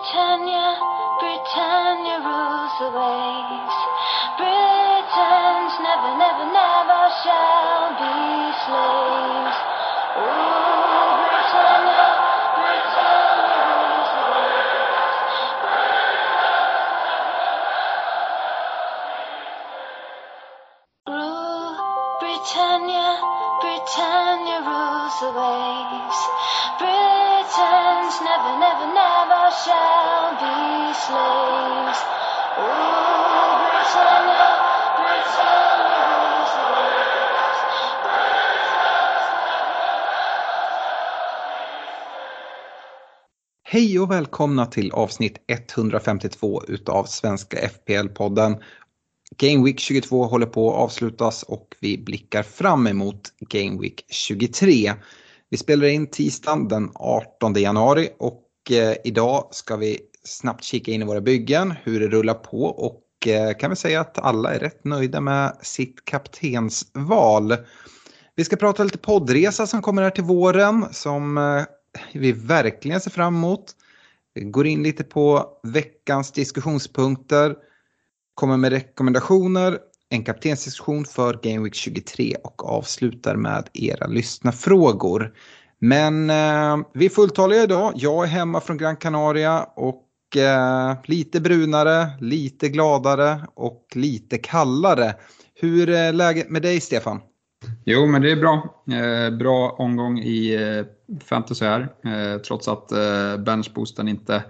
Britannia, Britannia rules the waves. Britons never, never, never shall be slaves. Ooh, Britannia, Britannia rules the waves. Rule Britannia, Britannia rules the waves. Britons never, never, never shall be slaves. Oh, Rule Hej och välkomna till avsnitt 152 utav Svenska FPL-podden. Game Week 22 håller på att avslutas och vi blickar fram emot Game Week 23. Vi spelar in tisdagen den 18 januari och eh, idag ska vi snabbt kika in i våra byggen, hur det rullar på och eh, kan vi säga att alla är rätt nöjda med sitt kaptensval. Vi ska prata lite poddresa som kommer här till våren som eh, vi verkligen ser fram emot. Vi går in lite på veckans diskussionspunkter, kommer med rekommendationer, en kaptensdiskussion för Game Week 23 och avslutar med era lyssnarfrågor. Men eh, vi är fulltaliga idag. Jag är hemma från Gran Canaria och eh, lite brunare, lite gladare och lite kallare. Hur är läget med dig Stefan? Jo, men det är bra. Eh, bra omgång i eh, fantasy här, eh, trots att eh, benchboosten inte,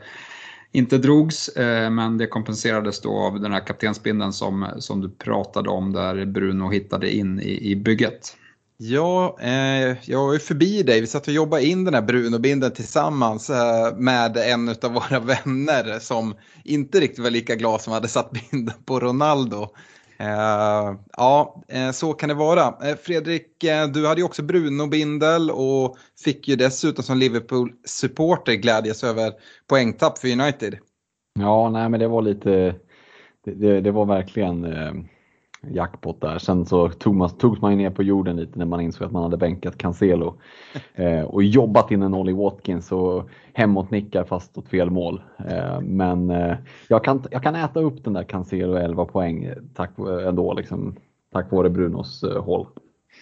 inte drogs. Eh, men det kompenserades då av den här kaptensbindeln som, som du pratade om där Bruno hittade in i, i bygget. Ja, eh, jag var ju förbi dig. Vi satt och jobbade in den här Bruno-bindeln tillsammans eh, med en av våra vänner som inte riktigt var lika glad som hade satt bindeln på Ronaldo. Eh, ja, eh, så kan det vara. Eh, Fredrik, eh, du hade ju också Bruno-bindel och fick ju dessutom som Liverpool-supporter glädjas över poängtapp för United. Ja, nej men det var lite, det, det, det var verkligen eh, jackpot där. Sen så tog man, togs man ner på jorden lite när man insåg att man hade bänkat Cancelo eh, och jobbat in en Ollie Watkins och hemåt nickar fast åt fel mål. Eh, men eh, jag, kan, jag kan äta upp den där Cancelo 11 poäng tack, ändå, liksom, tack vare Brunos eh, håll.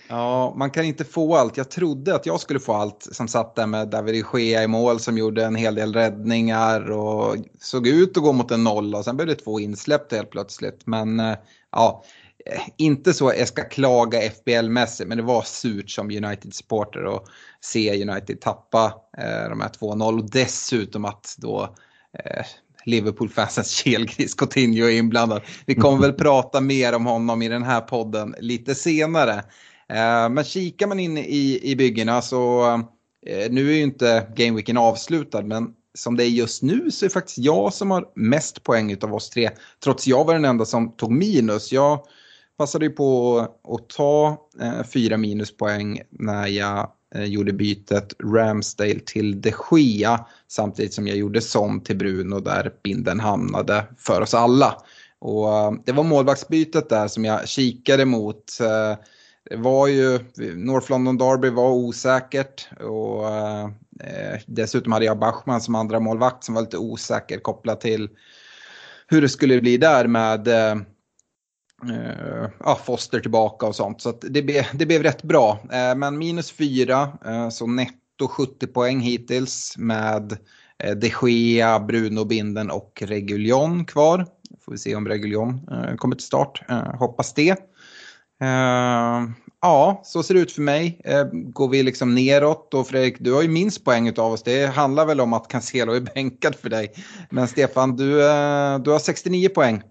Ja, man kan inte få allt. Jag trodde att jag skulle få allt som satt där med David de Gea i mål som gjorde en hel del räddningar och såg ut att gå mot en nolla och sen blev det två insläppta helt plötsligt. Men eh, ja, eh, inte så jag ska klaga FBL-mässigt men det var surt som United-supporter att se United tappa eh, de här 2-0 och dessutom att då eh, Liverpool-fansens kelgris Coutinho är inblandad. Vi kommer väl prata mer om honom i den här podden lite senare. Eh, men kikar man in i, i byggena så eh, nu är ju inte gameweeken avslutad men som det är just nu så är det faktiskt jag som har mest poäng av oss tre. Trots jag var den enda som tog minus. Jag passade ju på att ta eh, fyra minuspoäng när jag eh, gjorde bytet Ramsdale till de Gea. samtidigt som jag gjorde som till Bruno där binden hamnade för oss alla. Och eh, det var målvaktsbytet där som jag kikade mot. Eh, det var ju, North London Derby var osäkert och eh, dessutom hade jag Bachmann som andra målvakt som var lite osäker kopplat till hur det skulle bli där med eh, eh, Foster tillbaka och sånt. Så det, be, det blev rätt bra. Eh, men minus 4 eh, så netto 70 poäng hittills med eh, De Gea, Bruno Binden och Reguljon kvar. Får vi se om Reguljon eh, kommer till start. Eh, hoppas det. Uh, ja, så ser det ut för mig. Uh, går vi liksom neråt och Fredrik, du har ju minst poäng av oss. Det handlar väl om att Cancelo är bänkad för dig. Men Stefan, du, uh, du har 69 poäng.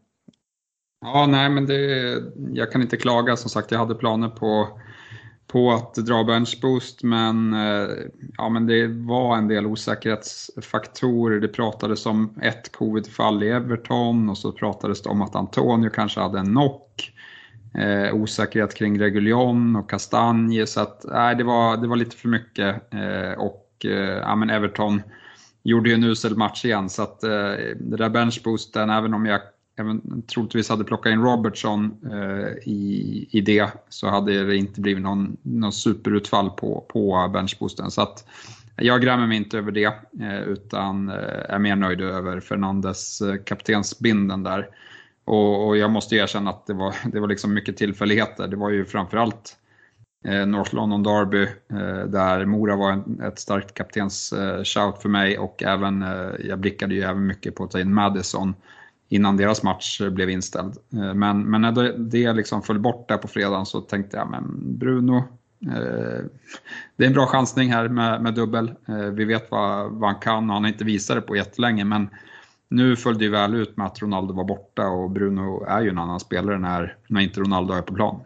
Ja, nej men det, jag kan inte klaga. Som sagt, jag hade planer på, på att dra benchboost men, eh, ja, men det var en del osäkerhetsfaktorer. Det pratades om ett covidfall i Everton och så pratades det om att Antonio kanske hade en knock. Eh, osäkerhet kring Reguljon och Kastanje så att nej, det, var, det var lite för mycket. Eh, och eh, ja, men Everton gjorde ju en usel match igen så att eh, det där benchboosten, även om jag även, troligtvis hade plockat in Robertson eh, i, i det så hade det inte blivit någon, någon superutfall på, på benchboosten. Så att jag grämer mig inte över det eh, utan eh, är mer nöjd över Fernandes eh, kaptensbinden där. Och, och jag måste erkänna att det var, det var liksom mycket tillfälligheter. Det var ju framförallt eh, North London Derby eh, där Mora var en, ett starkt kaptens eh, shout för mig och även, eh, jag blickade ju även mycket på att ta in Madison innan deras match eh, blev inställd. Eh, men, men när det, liksom föll bort där på fredagen så tänkte jag, men Bruno, eh, det är en bra chansning här med, med dubbel. Eh, vi vet vad, vad han kan och han har inte visat det på jättelänge men nu föll det ju väl ut med att Ronaldo var borta och Bruno är ju en annan spelare när, när inte Ronaldo är på plan.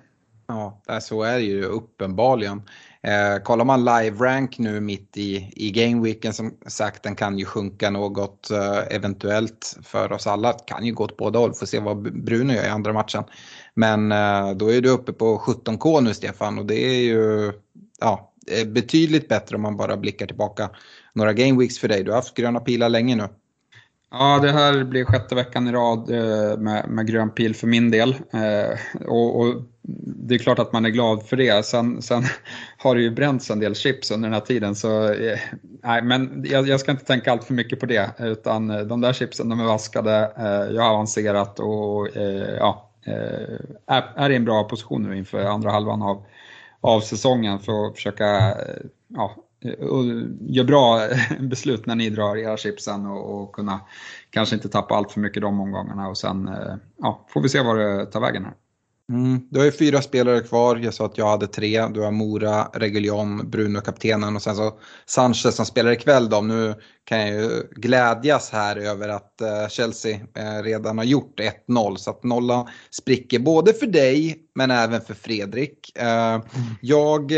Ja, så är det ju uppenbarligen. Eh, kollar man live rank nu mitt i, i gameweeken som sagt den kan ju sjunka något eh, eventuellt för oss alla. Det kan ju gå åt båda håll, får se vad Bruno gör i andra matchen. Men eh, då är du uppe på 17K nu Stefan och det är ju ja, eh, betydligt bättre om man bara blickar tillbaka några gameweeks för dig. Du har haft gröna pilar länge nu. Ja, det här blir sjätte veckan i rad eh, med, med grön pil för min del. Eh, och, och, det är klart att man är glad för det. Sen, sen har det ju bränts en del chips under den här tiden. Så, eh, nej, men jag, jag, ska inte tänka allt för mycket på det. Utan de där chipsen de är vaskade, jag har avancerat och ja, är, är i en bra position nu inför andra halvan av, av säsongen för att försöka ja, och gör bra beslut när ni drar era chipsen och, och kunna kanske inte tappa allt för mycket de omgångarna och sen eh, ja, får vi se var det tar vägen här. Mm. Du har ju fyra spelare kvar. Jag sa att jag hade tre. Du har Mora, Reguljon, Bruno, kaptenen och sen så Sanchez som spelar ikväll. Då. Nu kan jag ju glädjas här över att eh, Chelsea eh, redan har gjort 1-0. Så att nollan spricker både för dig men även för Fredrik. Mm. Jag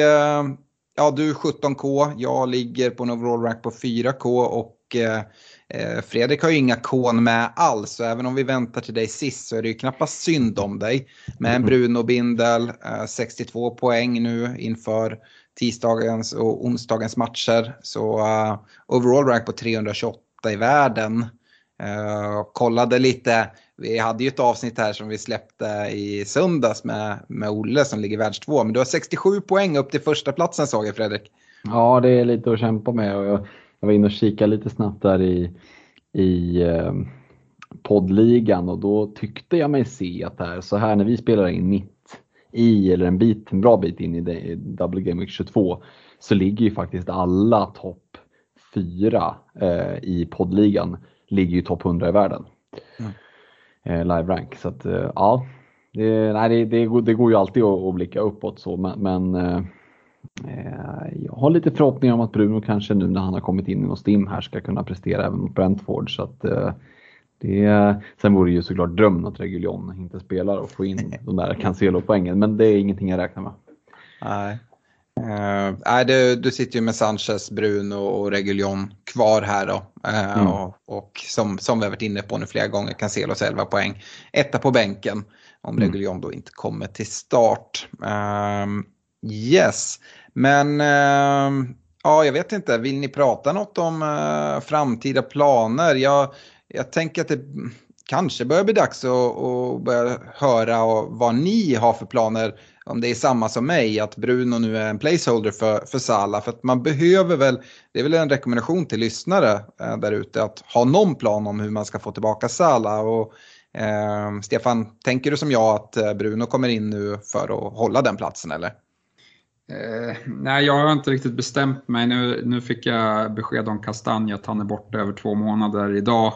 ja, du 17K, jag ligger på en overall rank på 4K och eh, eh, Fredrik har ju inga kon med alls, så även om vi väntar till dig sist så är det ju knappast synd om dig. Med en Bruno Bindel, eh, 62 poäng nu inför tisdagens och onsdagens matcher. Så uh, overall rank på 328 i världen. Uh, kollade lite vi hade ju ett avsnitt här som vi släppte i söndags med, med Olle som ligger världstvå. Men du har 67 poäng upp till första platsen såg jag Fredrik. Ja, det är lite att kämpa med. Och jag, jag var inne och kikade lite snabbt där i, i eh, poddligan och då tyckte jag mig se att här, så här när vi spelar in mitt i, eller en bit, en bra bit in i Double Game Week 22, så ligger ju faktiskt alla topp fyra eh, i poddligan ligger ju topp 100 i världen. Eh, live rank. Så att, eh, ja, det, nej, det, det, går, det går ju alltid att, att blicka uppåt så men, men eh, jag har lite förhoppningar om att Bruno kanske nu när han har kommit in i någon stim här ska kunna prestera även mot Brentford. Så att, det, sen vore det ju såklart drömmen att Reguljon inte spelar och få in de där Cancelo-poängen men det är ingenting jag räknar med. Nej. Uh, nej, du, du sitter ju med Sanchez, Bruno och Reguljon kvar här då. Uh, mm. och, och, som, som vi har varit inne på nu flera gånger, Cancelos 11 poäng. Etta på bänken om mm. Reguljon då inte kommer till start. Uh, yes, men ja, jag vet inte, vill ni prata något om framtida planer? Jag, jag tänker att det kanske börjar bli dags att, att börja höra vad ni har för planer om det är samma som mig, att Bruno nu är en placeholder för, för Sala. För att man behöver väl, det är väl en rekommendation till lyssnare eh, där ute, att ha någon plan om hur man ska få tillbaka Sala. Och, eh, Stefan, tänker du som jag att eh, Bruno kommer in nu för att hålla den platsen eller? Eh, nej, jag har inte riktigt bestämt mig. Nu, nu fick jag besked om Kastanj att han är borta över två månader idag.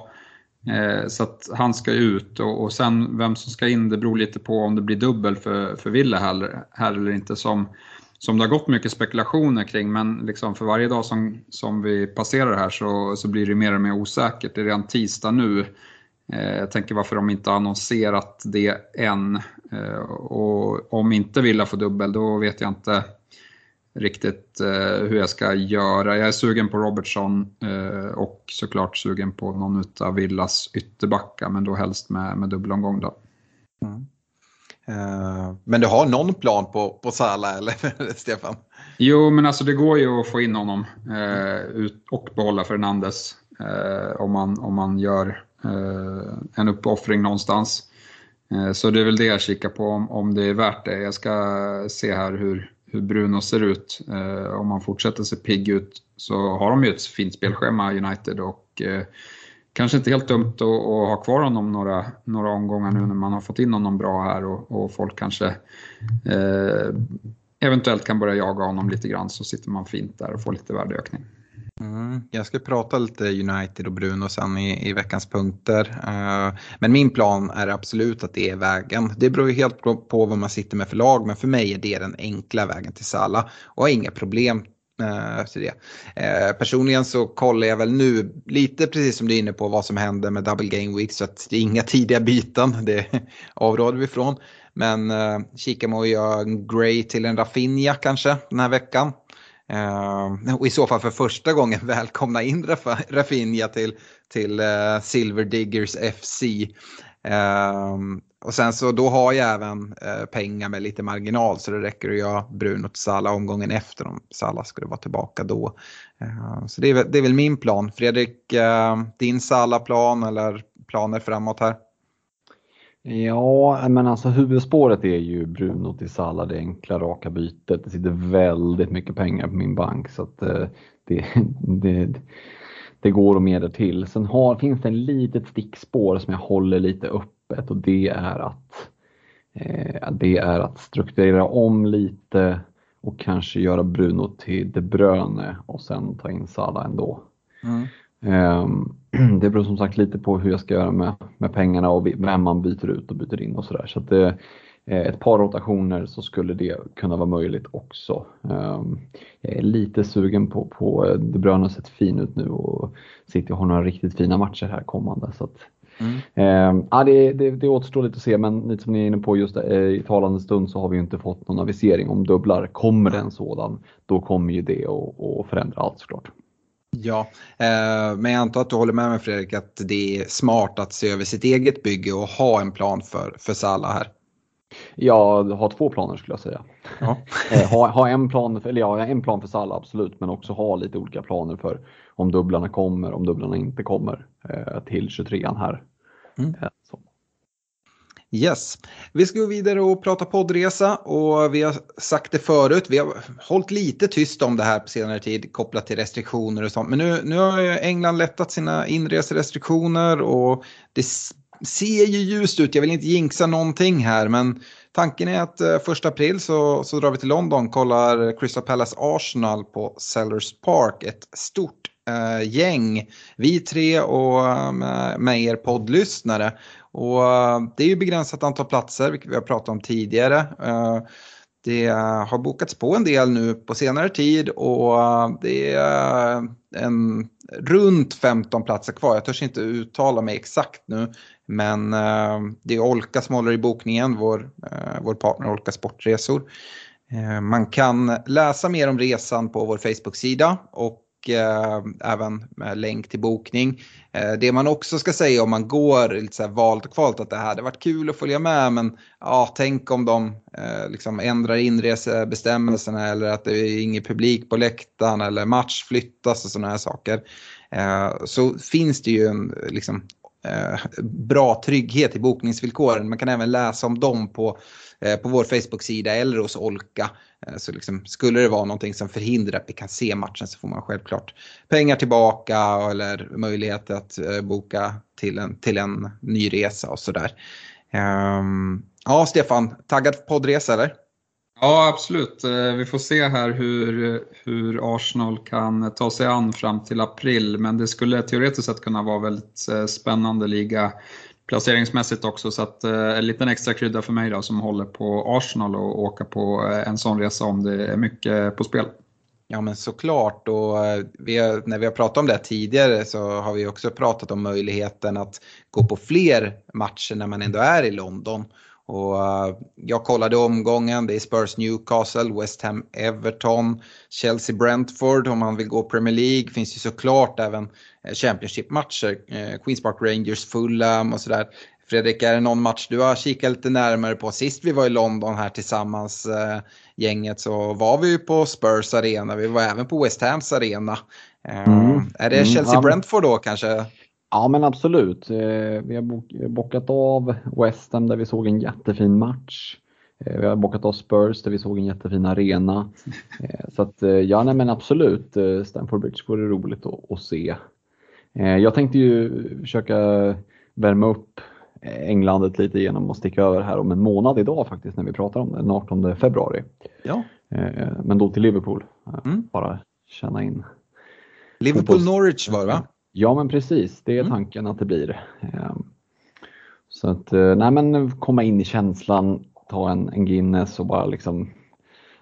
Eh, så att han ska ut och, och sen vem som ska in det beror lite på om det blir dubbel för, för Wille här, här eller inte som, som det har gått mycket spekulationer kring men liksom för varje dag som, som vi passerar här så, så blir det mer och mer osäkert. Det är redan tisdag nu. Eh, jag tänker varför de inte har annonserat det än. Eh, och om inte Villa får dubbel då vet jag inte riktigt eh, hur jag ska göra. Jag är sugen på Robertson eh, och såklart sugen på någon av Villas ytterbackar men då helst med, med dubbelomgång då. Mm. Uh, men du har någon plan på, på Sala eller Stefan? Jo men alltså det går ju att få in honom ut och behålla Fernandes uh, om, man, om man gör en uppoffring någonstans. Så det är väl det jag kikar på om, om det är värt det. Jag ska se här hur, hur Bruno ser ut. Eh, om han fortsätter se pigg ut så har de ju ett fint spelschema United och eh, kanske inte helt dumt att, att, ha kvar honom några, några omgångar nu när man har fått in honom bra här och, och folk kanske eh, eventuellt kan börja jaga honom lite grann så sitter man fint där och får lite värdeökning. Mm, jag ska prata lite United och Bruno sen i, i veckans punkter. Uh, men min plan är absolut att det är vägen. Det beror ju helt på vad man sitter med för lag men för mig är det den enkla vägen till Sala och har inga problem eh, efter det. Eh, personligen så kollar jag väl nu lite precis som du är inne på vad som händer med double game week så att det är inga tidiga byten. Det avråder vi från. Men uh, kika med att göra en Gray till en Rafinha kanske den här veckan. Uh, och i så fall för första gången välkomna in Rafinha till, till uh, Silver Diggers FC. Uh, eh, och sen så då har jag även pengar med lite marginal så det räcker att göra Bruno till Salah omgången efter om Salah skulle vara tillbaka då. så det är, det är väl min plan. Fredrik, din Salah-plan eller planer framåt här? Ja, men alltså huvudspåret är ju Bruno till Sala, det enkla raka bytet. Det sitter väldigt mycket pengar på min bank så att eh, det, det, det går att mer till. Sen har, finns det ett litet stickspår som jag håller lite öppet och det är att eh, det är att strukturera om lite och kanske göra Bruno till De Bruyne och sen ta in Sala ändå. Mm. Um, det beror som sagt lite på hur jag ska göra med, med pengarna och vem man byter ut och byter in och sådär. Så det, eh, ett par rotationer så skulle det kunna vara möjligt också. Um, jag är lite sugen på, på eh, De Bruyne har sett fin ut nu och City har några riktigt fina matcher här kommande. Så att, mm. um, ja, det, det, det återstår lite att se men lite som ni är inne på just eh, i talande stund så har vi inte fått någon avisering om dubblar. Kommer det en sådan, då kommer ju det att förändra allt såklart. Ja, eh, men jag antar att du håller med mig Fredrik att det är smart att se över sitt eget bygge och ha en plan för, för Sala här. Ja, ha två planer skulle jag säga. Ja. Eh, ha, ha, en, plan, eller ja, en plan för Sala absolut, men också ha lite olika planer för om dubblarna kommer, om dubblarna inte kommer eh, till 23an här. Mm. Yes, vi ska gå vidare och prata poddresa och vi har sagt det förut. Vi har hållit lite tyst om det här på senare tid kopplat till restriktioner och sånt. Men nu, nu har England lättat sina inreserestriktioner och det ser ju ljust ut. Jag vill inte jinxa någonting här men tanken är att eh, första april så, så drar vi till London, kollar Crystal Palace Arsenal på Sellers Park. Ett stort eh, gäng. Vi tre och eh, med er poddlyssnare. Och eh, det är ju begränsat antal platser, vilket vi har pratat om tidigare. Eh, det har bokats på en del nu på senare tid och eh, det är en, runt 15 platser kvar. Jag törs inte uttala mig exakt nu. Men det är Olka som håller i bokningen, vår, vår partner Olka Sportresor. Man kan läsa mer om resan på vår Facebook-sida och även med länk till bokning. Eh, det man också ska säga om man går lite så här valt och kvalt att det här hade varit kul att följa med men ja, tänk om de eh, liksom ändrar inresebestämmelserna eller att det är ingen publik på läktaren eller match flyttas och sådana här saker. Eh, så finns det ju en liksom, Eh, bra trygghet i bokningsvillkoren. Man kan även läsa om dem på eh, på vår Facebook-sida eller hos Olka. Eh, så liksom, skulle det vara någonting som förhindrar att vi kan se matchen så får man självklart pengar tillbaka eller möjlighet att boka till en, till en ny resa och sådär. Ehm, ja, Stefan, taggad poddresa eller? Ja, absolut. Eh, vi får se här hur, hur Arsenal kan ta sig an fram till april, men det skulle teoretiskt sett kunna vara väldigt eh, spännande liga placeringsmässigt också. Så att, eh, en liten extra krydda för mig då som håller på Arsenal och åka på en sån resa om det är mycket på spel. Ja men såklart och vi har, när vi har pratat om det tidigare så har vi också pratat om möjligheten att gå på fler matcher när man ändå är i London. Och jag kollade omgången, det är Spurs Newcastle, West Ham Everton, Chelsea Brentford om man vill gå Premier League. Finns ju såklart även Eh, Championship-matcher. Eh, Queens Park Rangers, Fulham och sådär. Fredrik, är det någon match du har kikat lite närmare på? Sist vi var i London här tillsammans, eh, gänget, så var vi ju på Spurs arena. Vi var även på West Hams arena. Eh, mm. Är det mm, Chelsea-Brentford då kanske? Ja men absolut. Eh, vi har bockat av West Ham där vi såg en jättefin match. Eh, vi har bockat av Spurs där vi såg en jättefin arena. Eh, så att ja, nej men absolut, Stamford Bridge vore roligt att, att se. Jag tänkte ju försöka värma upp Englandet lite genom att sticka över här om en månad idag faktiskt när vi pratar om det, den 18 februari. Ja. Men då till Liverpool. Mm. Bara känna in. Liverpool-Norwich var det va? Ja men precis, det är mm. tanken att det blir. Ehm, så att, eh, nej men komma in i känslan, ta en, en Guinness och bara liksom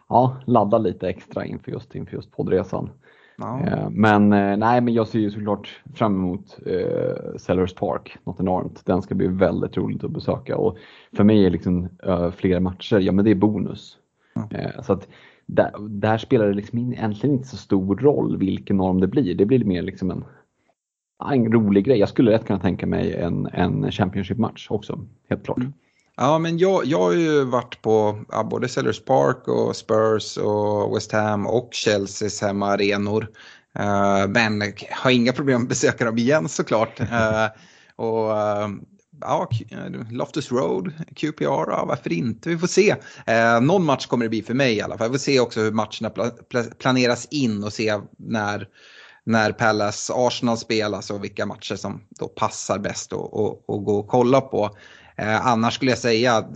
ja, ladda lite extra inför just, inför just poddresan. Ja. Ehm, men eh, nej, men jag ser ju såklart fram emot eh, Sellers Park, något enormt. Den ska bli väldigt roligt att besöka och för mig är liksom uh, fler matcher, ja men det är bonus. Mm. så att där, där, spelar det liksom egentligen inte så stor roll vilken norm det blir. Det blir mer liksom en, en rolig grej. Jag skulle rätt kunna tänka mig en, en Championship-match också, helt klart. Mm. Ja, men jag, jag har ju varit på ja, både Sellers Park och Spurs och West Ham och Chelseas hemmaarenor. Uh, men har inga problem att besöka dem igen såklart. Uh, och uh, ja, Loftus Road, QPR, ja, varför inte? Vi får se. Eh, någon match kommer det bli för mig i alla fall. Vi får se också hur matcherna pla planeras in och se när när Palace Arsenal spelas och vilka matcher som då passar bäst att gå och kolla på. Eh, annars skulle jag säga att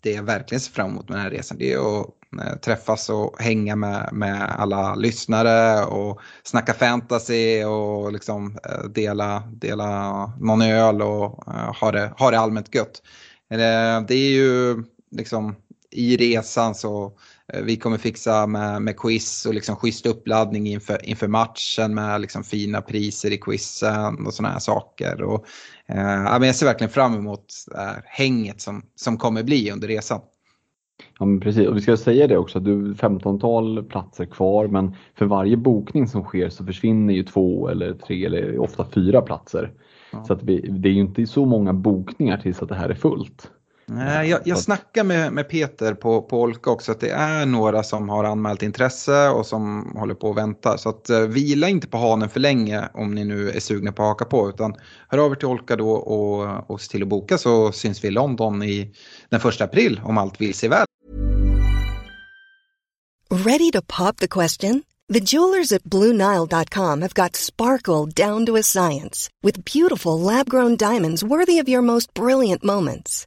det jag verkligen ser fram emot med den här resan det är att eh, träffas och hänga med, med alla lyssnare och snacka fantasy och liksom eh, dela, dela någon öl och eh, ha, det, ha det allmänt gött. Det är ju liksom i resan så vi kommer fixa med, med quiz och liksom schysst uppladdning inför, inför matchen med liksom fina priser i quizen och sådana här saker. Och, eh, jag ser verkligen fram emot det hänget som, som kommer bli under resan. Ja, precis. Och vi ska säga det också, du 15-tal platser kvar men för varje bokning som sker så försvinner ju två eller tre eller ofta fyra platser. Ja. Så att vi, det är ju inte så många bokningar tills att det här är fullt. Nej, jag, jag snackar med, med Peter på, på Olka också att det är några som har anmält intresse och som håller på att vänta. Så att, uh, vila inte på hanen för länge om ni nu är sugna på att haka på. Utan hör av er till Olka då och, och se till att boka så syns vi i London i den första april om allt vill sig väl. Ready to pop the question? The jewelers at BlueNile.com have got sparkle down to a science with beautiful lab-grown diamonds worthy of your most brilliant moments.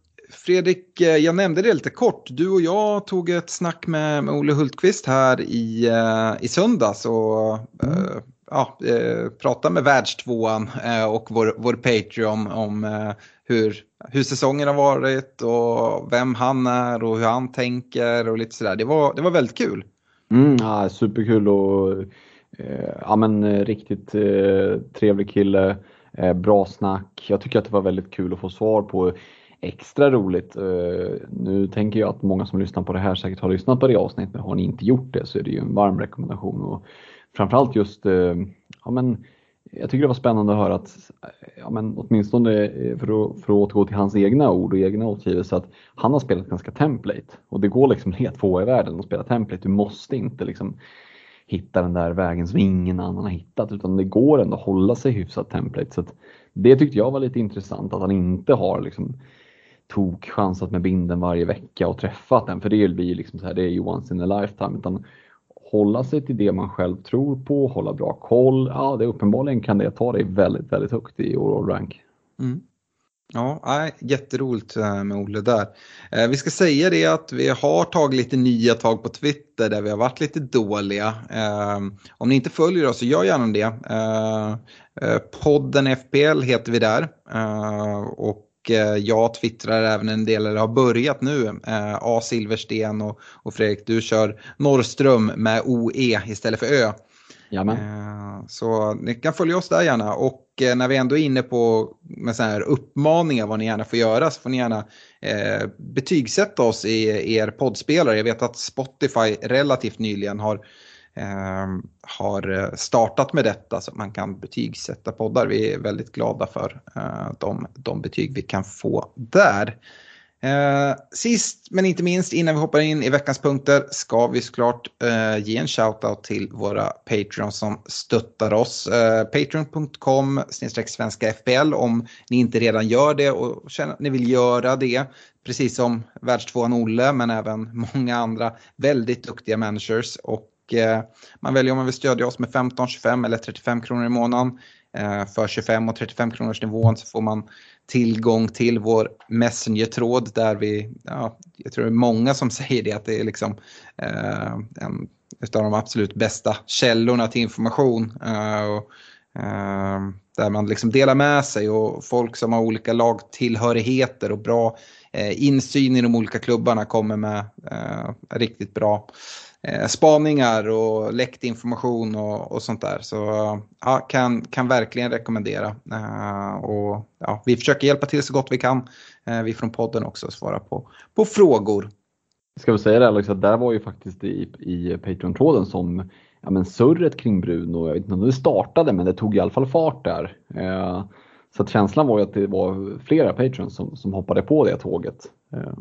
Fredrik, eh, jag nämnde det lite kort. Du och jag tog ett snack med, med Olle Hultqvist här i, uh, i söndags och uh, ja, uh, pratade med världstvåan och vår, vår Patreon om hur, hur säsongen har varit och vem han är och hur han tänker och lite sådär. Det var, det var väldigt kul. Mm, ja, superkul och ja, men, riktigt trevlig kille. Bra snack. Jag tycker att det var väldigt kul att få svar på extra roligt. Eh, nu tänker jag att många som lyssnar på det här säkert har lyssnat på det avsnittet, men har ni inte gjort det så är det ju en varm rekommendation. Och framförallt just, eh, ja men jag tycker det var spännande att höra att, ja men åtminstone eh, för att, för att återgå till hans egna ord och egna återgivelse, att han har spelat ganska template. Och det går liksom helt få i världen att spela template. Du måste inte liksom hitta den där vägen som ingen annan har hittat, utan det går ändå att hålla sig hyfsat template. Så det tyckte jag var lite intressant, att han inte har liksom tok chansat med binden varje vecka och träffat den, för det blir liksom så här, det är ju once in a lifetime. Utan hålla sig till det man själv tror på, hålla bra koll. Ja, det uppenbarligen kan det ta dig väldigt, väldigt högt i overall rank. Mm. Ja, jätteroligt eh, med Olle där. Eh, vi ska säga det att vi har tagit lite nya tag på Twitter där vi har varit lite dåliga. Ehm, om ni inte följer oss så gör gärna det. Eh, podden FPL heter vi där. Och jag twittrar även en del, eller har börjat nu, eh, A Silversten och, och Fredrik du kör Norrström med OE istället för Ö. Jamen. Eh, så ni kan följa oss där gärna och när vi ändå är inne på med så här uppmaningar vad ni gärna får göra så får ni gärna eh, betygsätta oss i er poddspelare. Jag vet att Spotify relativt nyligen har Ehm, har eh, startat med detta så att man kan betygsätta poddar. Vi är väldigt glada för eh, de, de betyg vi kan få där. Eh, sist men inte minst innan vi hoppar in i veckans punkter ska vi såklart eh, ge en shoutout till våra Patreons som stöttar oss. Eh, Patreon.com svenska FBL om ni inte redan gör det och känner att ni vill göra det. Precis som världstvåan Olle men även många andra väldigt duktiga managers. Och Eh, man väljer om man vill stödja oss med 15, 25 eller 35 kronor i månaden. Eh, för 25 och 35 kronors nivån så får man tillgång till vår Messenger-tråd där vi, ja, jag tror det är många som säger det att det är liksom eh, en av de absolut bästa källorna till information. Eh, och, eh, där man liksom delar med sig och folk som har olika lagtillhörigheter och bra eh, insyn i de olika klubbarna kommer med eh, riktigt bra eh, spaningar och läckt information och, och sånt där. Så ja, kan, kan verkligen rekommendera. Eh, och, ja, vi försöker hjälpa till så gott vi kan. Eh, vi från podden också svara på, på frågor. Ska vi säga det Alex, att där var ju faktiskt i, i Patreon-tråden som ja, men surret kring Bruno, jag vet inte om det startade men det tog i alla fall fart där. Eh, så att känslan var ju att det var flera patrons som, som hoppade på det tåget. Eh,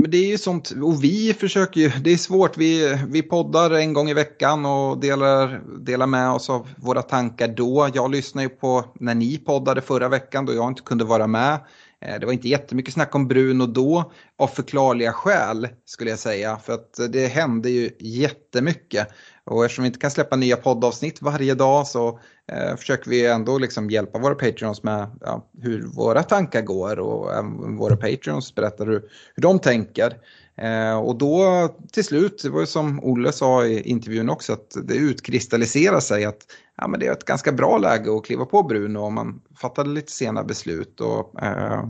men det är ju sånt, och vi försöker ju, det är svårt, vi, vi poddar en gång i veckan och delar, delar med oss av våra tankar då. Jag lyssnar ju på när ni poddade förra veckan då jag inte kunde vara med. Eh, det var inte jättemycket snack om Bruno då, av förklarliga skäl skulle jag säga. För att det hände ju jättemycket. Och eftersom vi inte kan släppa nya poddavsnitt varje dag så eh, försöker vi ändå liksom hjälpa våra patreons med ja, hur våra tankar går och eh, våra patreons berättar hur, hur de tänker. Eh, och då till slut, det var ju som Olle sa i intervjun också, att det utkristalliserar sig att ja, men det är ett ganska bra läge att kliva på Bruno om man fattade lite sena beslut. Och, eh,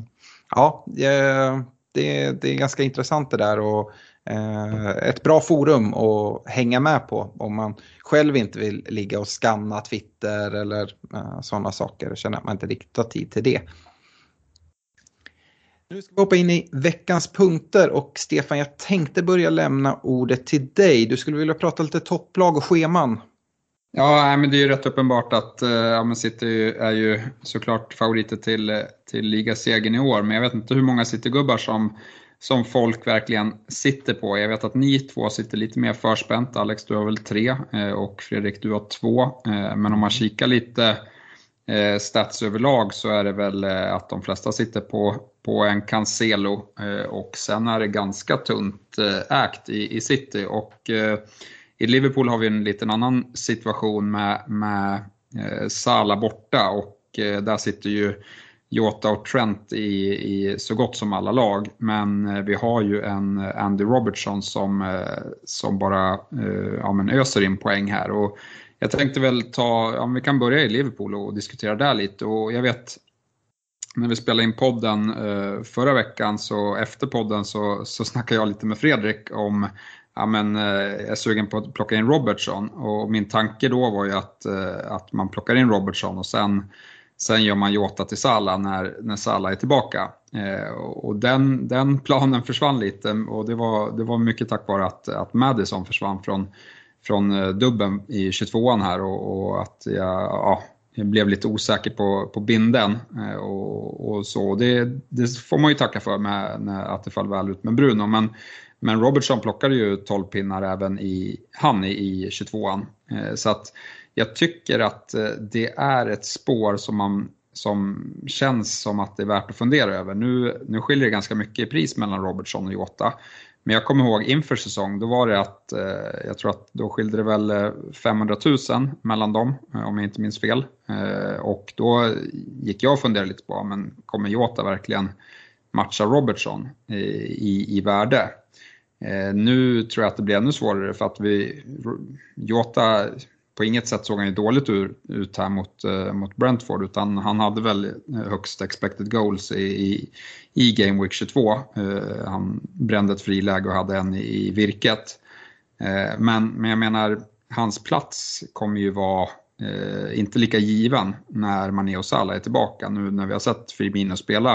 ja, det, det är ganska intressant det där. Och, eh, ett bra forum att hänga med på om man själv inte vill ligga och skanna Twitter eller eh, sådana saker. Känner att man inte riktigt har tid till det. Nu ska vi hoppa in i veckans punkter och Stefan jag tänkte börja lämna ordet till dig. Du skulle vilja prata lite topplag och scheman. Ja, men det är ju rätt uppenbart att eh, ja ja, City är ju såklart favoriter till, eh, till ligasegern i år. Men jag vet inte hur många City-gubbar som som folk verkligen sitter på. Jag vet att ni två sitter lite mer förspänt. Alex, du har väl tre eh, och Fredrik, du har två. Men om man kikar lite eh, stats överlag så är det väl eh, att de flesta sitter på, på en Cancelo eh, och sen är det ganska tunt eh, ägt i, i City. Och i Liverpool har vi en liten annan situation med, med Sala borta och där sitter ju Jota och Trent i, i så gott som alla lag. Men vi har ju en Andy Robertson som, som bara ja, men öser in poäng här. Och jag tänkte väl ta, ja, vi kan börja i Liverpool och diskutera där lite. Och jag vet när vi spelade in podden eh, förra veckan så efter podden så, så snackade jag lite med Fredrik om ja, men, eh, jag är sugen på att plocka in Robertson och min tanke då var ju att, eh, att man plockar in Robertson och sen Sen gör man Jota till Salah när, när Salah är tillbaka. Eh, och den, den planen försvann lite och det var, det var mycket tack vare att, att Madison försvann från, från eh, dubben i 22an här och, och att jag, ja, jag blev lite osäker på, på binden eh, och, och, så. Det, det, får man ju tacka för med, med att det föll väl ut med Bruno. Men, men Robertson plockade ju 12 pinnar även i, han i, i 22an. Eh, så att jag tycker att det är ett spår som, man, som känns som att det är värt att fundera över. Nu, nu skiljer det ganska mycket i pris mellan Robertson och Jota. Men jag kommer ihåg inför säsong, då var det att, eh, jag tror att då skilde det väl eh, 500 000 mellan dem, eh, om jag inte minns fel. Eh, och då gick jag och funderade lite på, men kommer Jota verkligen matcha Robertson i, i värde? Nu tror jag att det blir ännu svårare för att vi, Jota på inget sätt såg han ju dåligt ut här mot, eh, mot Brentford utan han hade väl eh, högst expected goals i, i, i Game Week 22. Eh, han brände ett friläge och hade en i, i virket. Eh, men, men jag menar, hans plats kommer ju vara eh, inte lika given när Mané och Salah är tillbaka nu när vi har sett Firmino spela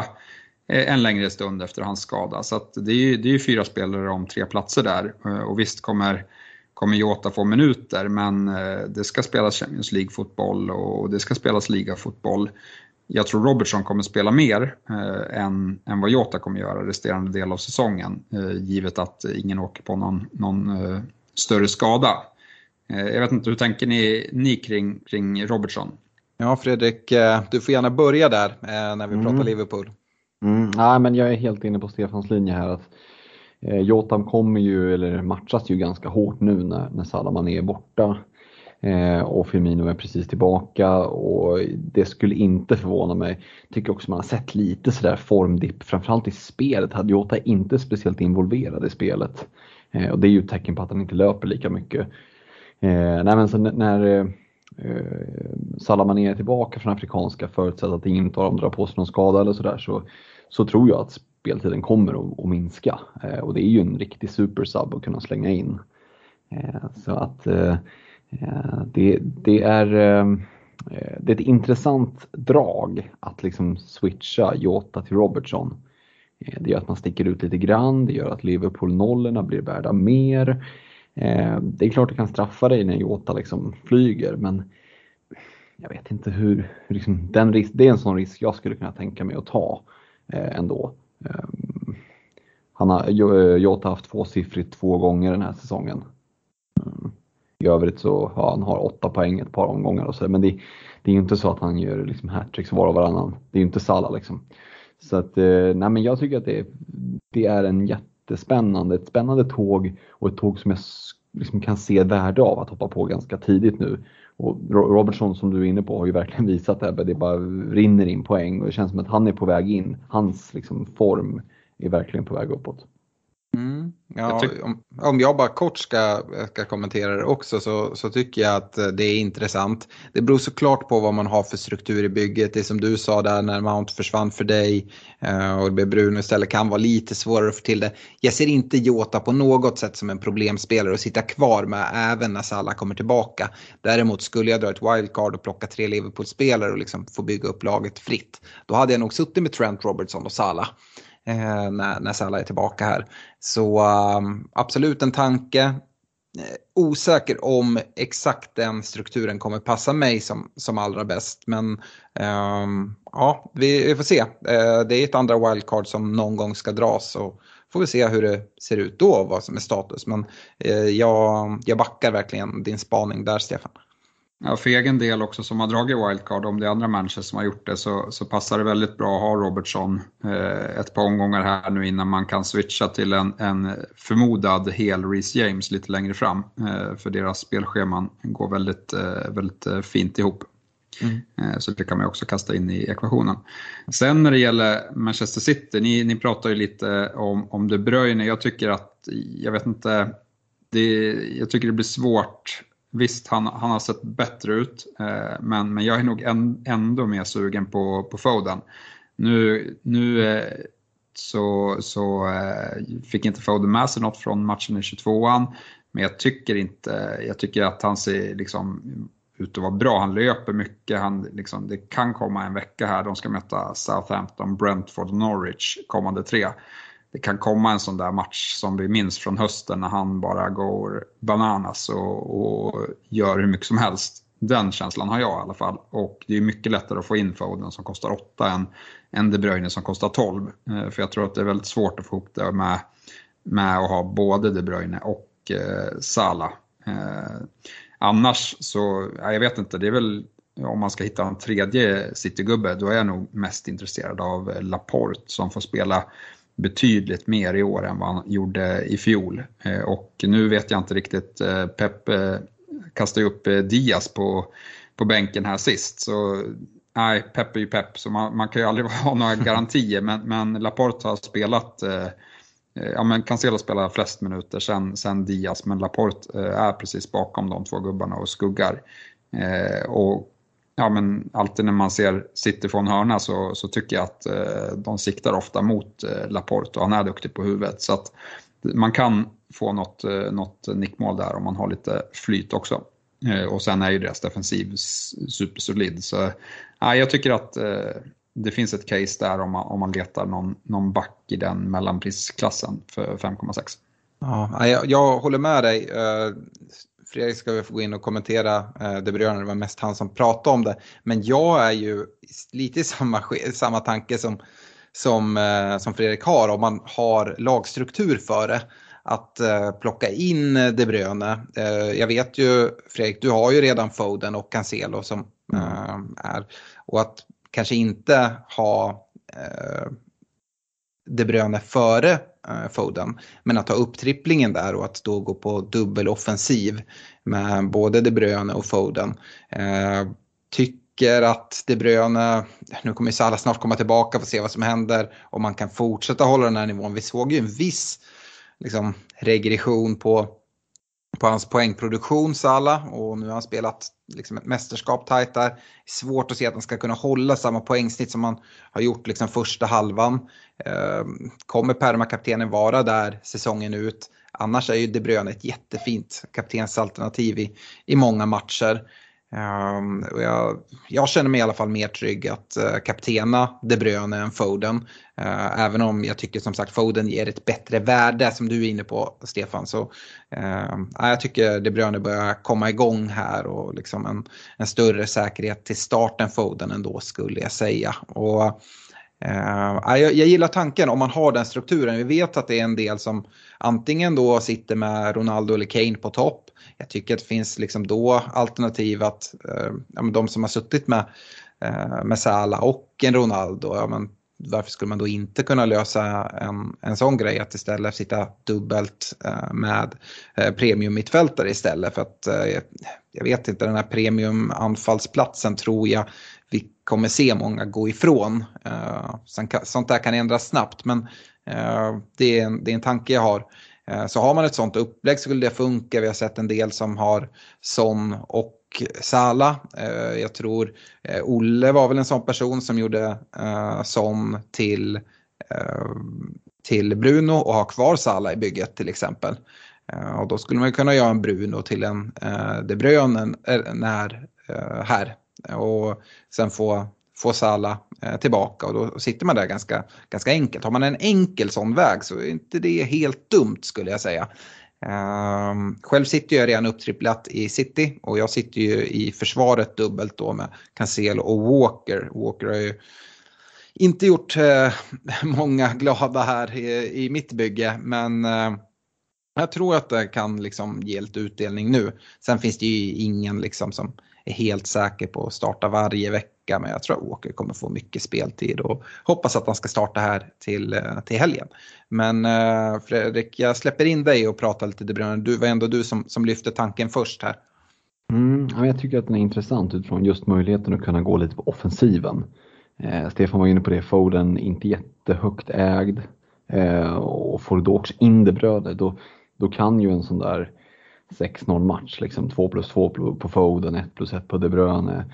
eh, en längre stund efter hans skada. Så det är ju det är fyra spelare om tre platser där och visst kommer kommer Jota få minuter, men det ska spelas Champions League-fotboll och det ska spelas ligafotboll. Jag tror Robertson kommer spela mer eh, än, än vad Jota kommer göra resterande del av säsongen, eh, givet att ingen åker på någon, någon eh, större skada. jag vet inte, hur tänker ni, ni kring, kring Robertson? Ja, Fredrik, du får gärna börja där när vi mm. pratar Liverpool. Mm, nej, men jag är helt inne på Stefans linje här. Att, eh, Jotam kommer ju, eller matchas ju ganska hårt nu när, när Salaman är borta. Eh, och Firmino är precis tillbaka och det skulle inte förvåna mig. Tycker också man har sett lite sådär formdipp, framförallt i spelet. Hade Jota inte speciellt involverad i spelet. Eh, och det är ju ett tecken på att han inte löper lika mycket. Eh, nej men sen när eh, eh Salamané är tillbaka från afrikanska, förutsatt att det inte har de drar på sig någon skada eller sådär, så, så tror jag att speltiden kommer att, att minska. Eh, och det är ju en riktig supersub att kunna slänga in. Eh, så att eh, eh det, det, är, ehm, eh, det är ett intressant drag att liksom switcha Jota till Robertson. Eh, det gör att man sticker ut lite grann, det gör att Liverpool-nollorna blir värda mer. Eh, det är klart det kan straffa dig när Jota liksom flyger men jag vet inte hur, liksom, den risk, det är en sån risk jag skulle kunna tänka mig att ta Eh, ändå. Eh, han har, eh, Jota har haft tvåsiffrigt två gånger den här säsongen. Mm. I övrigt så ja, han har åtta poäng ett par omgångar och så, men det, det är ju inte så att han gör liksom hattricks var och varannan. Det är ju inte Salah liksom. Så att, eh, nej men jag tycker att det, det är en jättespännande, ett spännande tåg och ett tåg som jag liksom kan se värde av att hoppa på ganska tidigt nu. Och Robertson som du är inne på har ju verkligen visat det, här. det bara rinner in poäng och det känns som att han är på väg in. Hans liksom, form är verkligen på väg uppåt. Mm. Ja, om, om jag bara kort ska, ska kommentera det också så, så tycker jag att det är intressant. Det beror såklart på vad man har för struktur i bygget. Det som du sa där när Mount försvann för dig eh, och det blev Bruno istället kan vara lite svårare att få till det. Jag ser inte Jota på något sätt som en problemspelare att sitta kvar med även när Salah kommer tillbaka. Däremot skulle jag dra ett wildcard och plocka tre Liverpool-spelare och liksom få bygga upp laget fritt. Då hade jag nog suttit med Trent Robertson och Salah eh, när, när Salah är tillbaka här. Så um, absolut en tanke. Eh, osäker om exakt den strukturen kommer passa mig som, som allra bäst. Men um, ja, vi, vi, får se. Eh, det är ett andra wildcard som någon gång ska dras. Och får vi se hur det ser ut då, vad som är status. Men eh, jag, jag backar verkligen din spaning där, Stefan. Ja, för egen del också som har dragit wildcard, om det är andra människor som har gjort det, så, så passar det väldigt bra att ha Robertson eh, ett par omgångar här nu innan man kan switcha till en, en förmodad hel Reece James lite längre fram. Eh, för deras spelscheman går väldigt, eh, väldigt eh, fint ihop. Mm. Eh, så det kan man också kasta in i ekvationen. Sen när det gäller Manchester City, ni, ni pratar ju lite om, om De Bruyne. Jag tycker att, jag vet inte, det, jag tycker det blir svårt Visst, han, han har sett bättre ut, eh, men, men jag är nog en, ändå mer sugen på, på Foden. Nu, nu eh, så, så eh, fick inte Foden med sig något från matchen i 22an, men jag tycker inte, jag tycker att han ser liksom ut att vara bra. Han löper mycket, han, liksom, det kan komma en vecka här, de ska möta Southampton, Brentford och Norwich kommande tre det kan komma en sån där match som vi minns från hösten när han bara går bananas och, och gör hur mycket som helst. Den känslan har jag i alla fall. Och det är mycket lättare att få in Foden som kostar 8 än, än De Bruyne som kostar 12. Eh, för jag tror att det är väldigt svårt att få ihop det med, med att ha både De Bruyne och eh, Salah. Eh, annars så, ja, jag vet inte, det är väl om man ska hitta en tredje Citygubbe, då är jag nog mest intresserad av Laporte som får spela betydligt mer i år än vad han gjorde i fjol. Eh, och nu vet jag inte riktigt, eh, Pep eh, kastade upp eh, Diaz på, på bänken här sist. Så nej, Pep är ju Pep, så man, man kan ju aldrig ha några garantier. Men, men Laporte har spelat, ja men Cancelo spelar flest minuter sen, sen Diaz, men Laporte är precis bakom de två gubbarna och skuggar. Och ja, men alltid när man ser City från hörna så, så tycker jag att eh, de siktar ofta mot eh, Laporte och han är duktig på huvudet. Så att man kan få något, eh, något nickmål där om man har lite flyt också. Eh, och sen är ju deras defensiv supersolid. Så ja, jag tycker att eh, det finns ett case där om man, om man letar någon, någon back i den mellanprisklassen för 5,6. Ja, jag, jag håller med dig. Eh, Fredrik ska väl få gå in och kommentera uh, De Bruyne, det var mest han som pratade om det. Men jag är ju lite i samma, samma tanke som, som, uh, som Fredrik har, om man har lagstruktur för det att eh, plocka in De Bruyne. Eh, jag vet ju Fredrik, du har ju redan Foden och Cancelo som eh, är. Och att kanske inte ha eh, de Bruyne före eh, Foden. Men att ta upp tripplingen där och att då gå på dubbeloffensiv med både De Bruyne och Foden. Eh, tycker att De Bruyne, nu kommer ju Salah snart komma tillbaka och se vad som händer. Om man kan fortsätta hålla den här nivån. Vi såg ju en viss liksom, regression på, på hans poängproduktion, Sala. Och nu har han spelat liksom, ett mästerskap tajt där. Svårt att se att han ska kunna hålla samma poängsnitt som han har gjort liksom, första halvan. Ehm, kommer permakaptenen vara där säsongen ut? Annars är ju De Bruyne ett jättefint kaptensalternativ i, i många matcher. Um, jag, jag, känner mig i alla fall mer trygg att uh, kaptena De Bruyne än Foden. Uh, även om jag tycker som sagt Foden ger ett bättre värde som du är inne på Stefan. Så uh, jag tycker De Bruyne börjar komma igång här och liksom en, en större säkerhet till starten Foden ändå skulle jag säga. Och, Uh, jag, jag, gillar tanken om man har den strukturen. Vi vet att det är en del som antingen då sitter med Ronaldo eller Kane på topp jag tycker att det finns liksom då alternativ att eh, ja, de som har suttit med, eh, med Sala och en Ronaldo, ja, men varför skulle man då inte kunna lösa en, en sån grej att istället sitta dubbelt eh, med eh, premium-mittfältare istället för att eh, jag vet inte den här premiumanfallsplatsen tror jag vi kommer se många gå ifrån. Eh, sånt där kan ändras snabbt men eh, det, är en, det är en tanke jag har. Eh, så har man ett sånt upplägg så skulle det funka. Vi har sett en del som har Son och Sala. Eh, jag tror eh, Olle var väl en sån person som gjorde Son till, till Bruno och har kvar Sala i bygget till exempel. Och då skulle man kunna göra en Bruno till en De Bruyne när, här. Och sen få få Salah eh, tillbaka och då sitter man där ganska, ganska enkelt. Har man en enkel sån väg så är inte det helt dumt skulle jag säga. Um, själv sitter jag redan upptripplat i City och jag sitter ju i försvaret dubbelt då med Cancelo och Walker. Walker har ju inte gjort uh, många glada här i, i mitt bygge men uh, jag tror att det kan liksom ge lite utdelning nu. Sen finns det ju ingen liksom som är helt säker på att starta varje vecka men jag tror att Walker kommer få mycket speltid och hoppas att han ska starta här till, eh, till helgen. Men eh, Fredrik, jag släpper in dig och pratar lite De Bruyne. Du var ändå du som, som lyfte tanken först här. Mm, jag tycker att den är intressant utifrån just möjligheten att kunna gå lite på offensiven. Eh, Stefan var inne på det, Foden inte jättehögt ägd. Eh, och får du då också in det brödet, då, då kan ju en sån där 6-0 match, liksom 2 plus 2 på Foden, 1 plus 1 på De Bruyne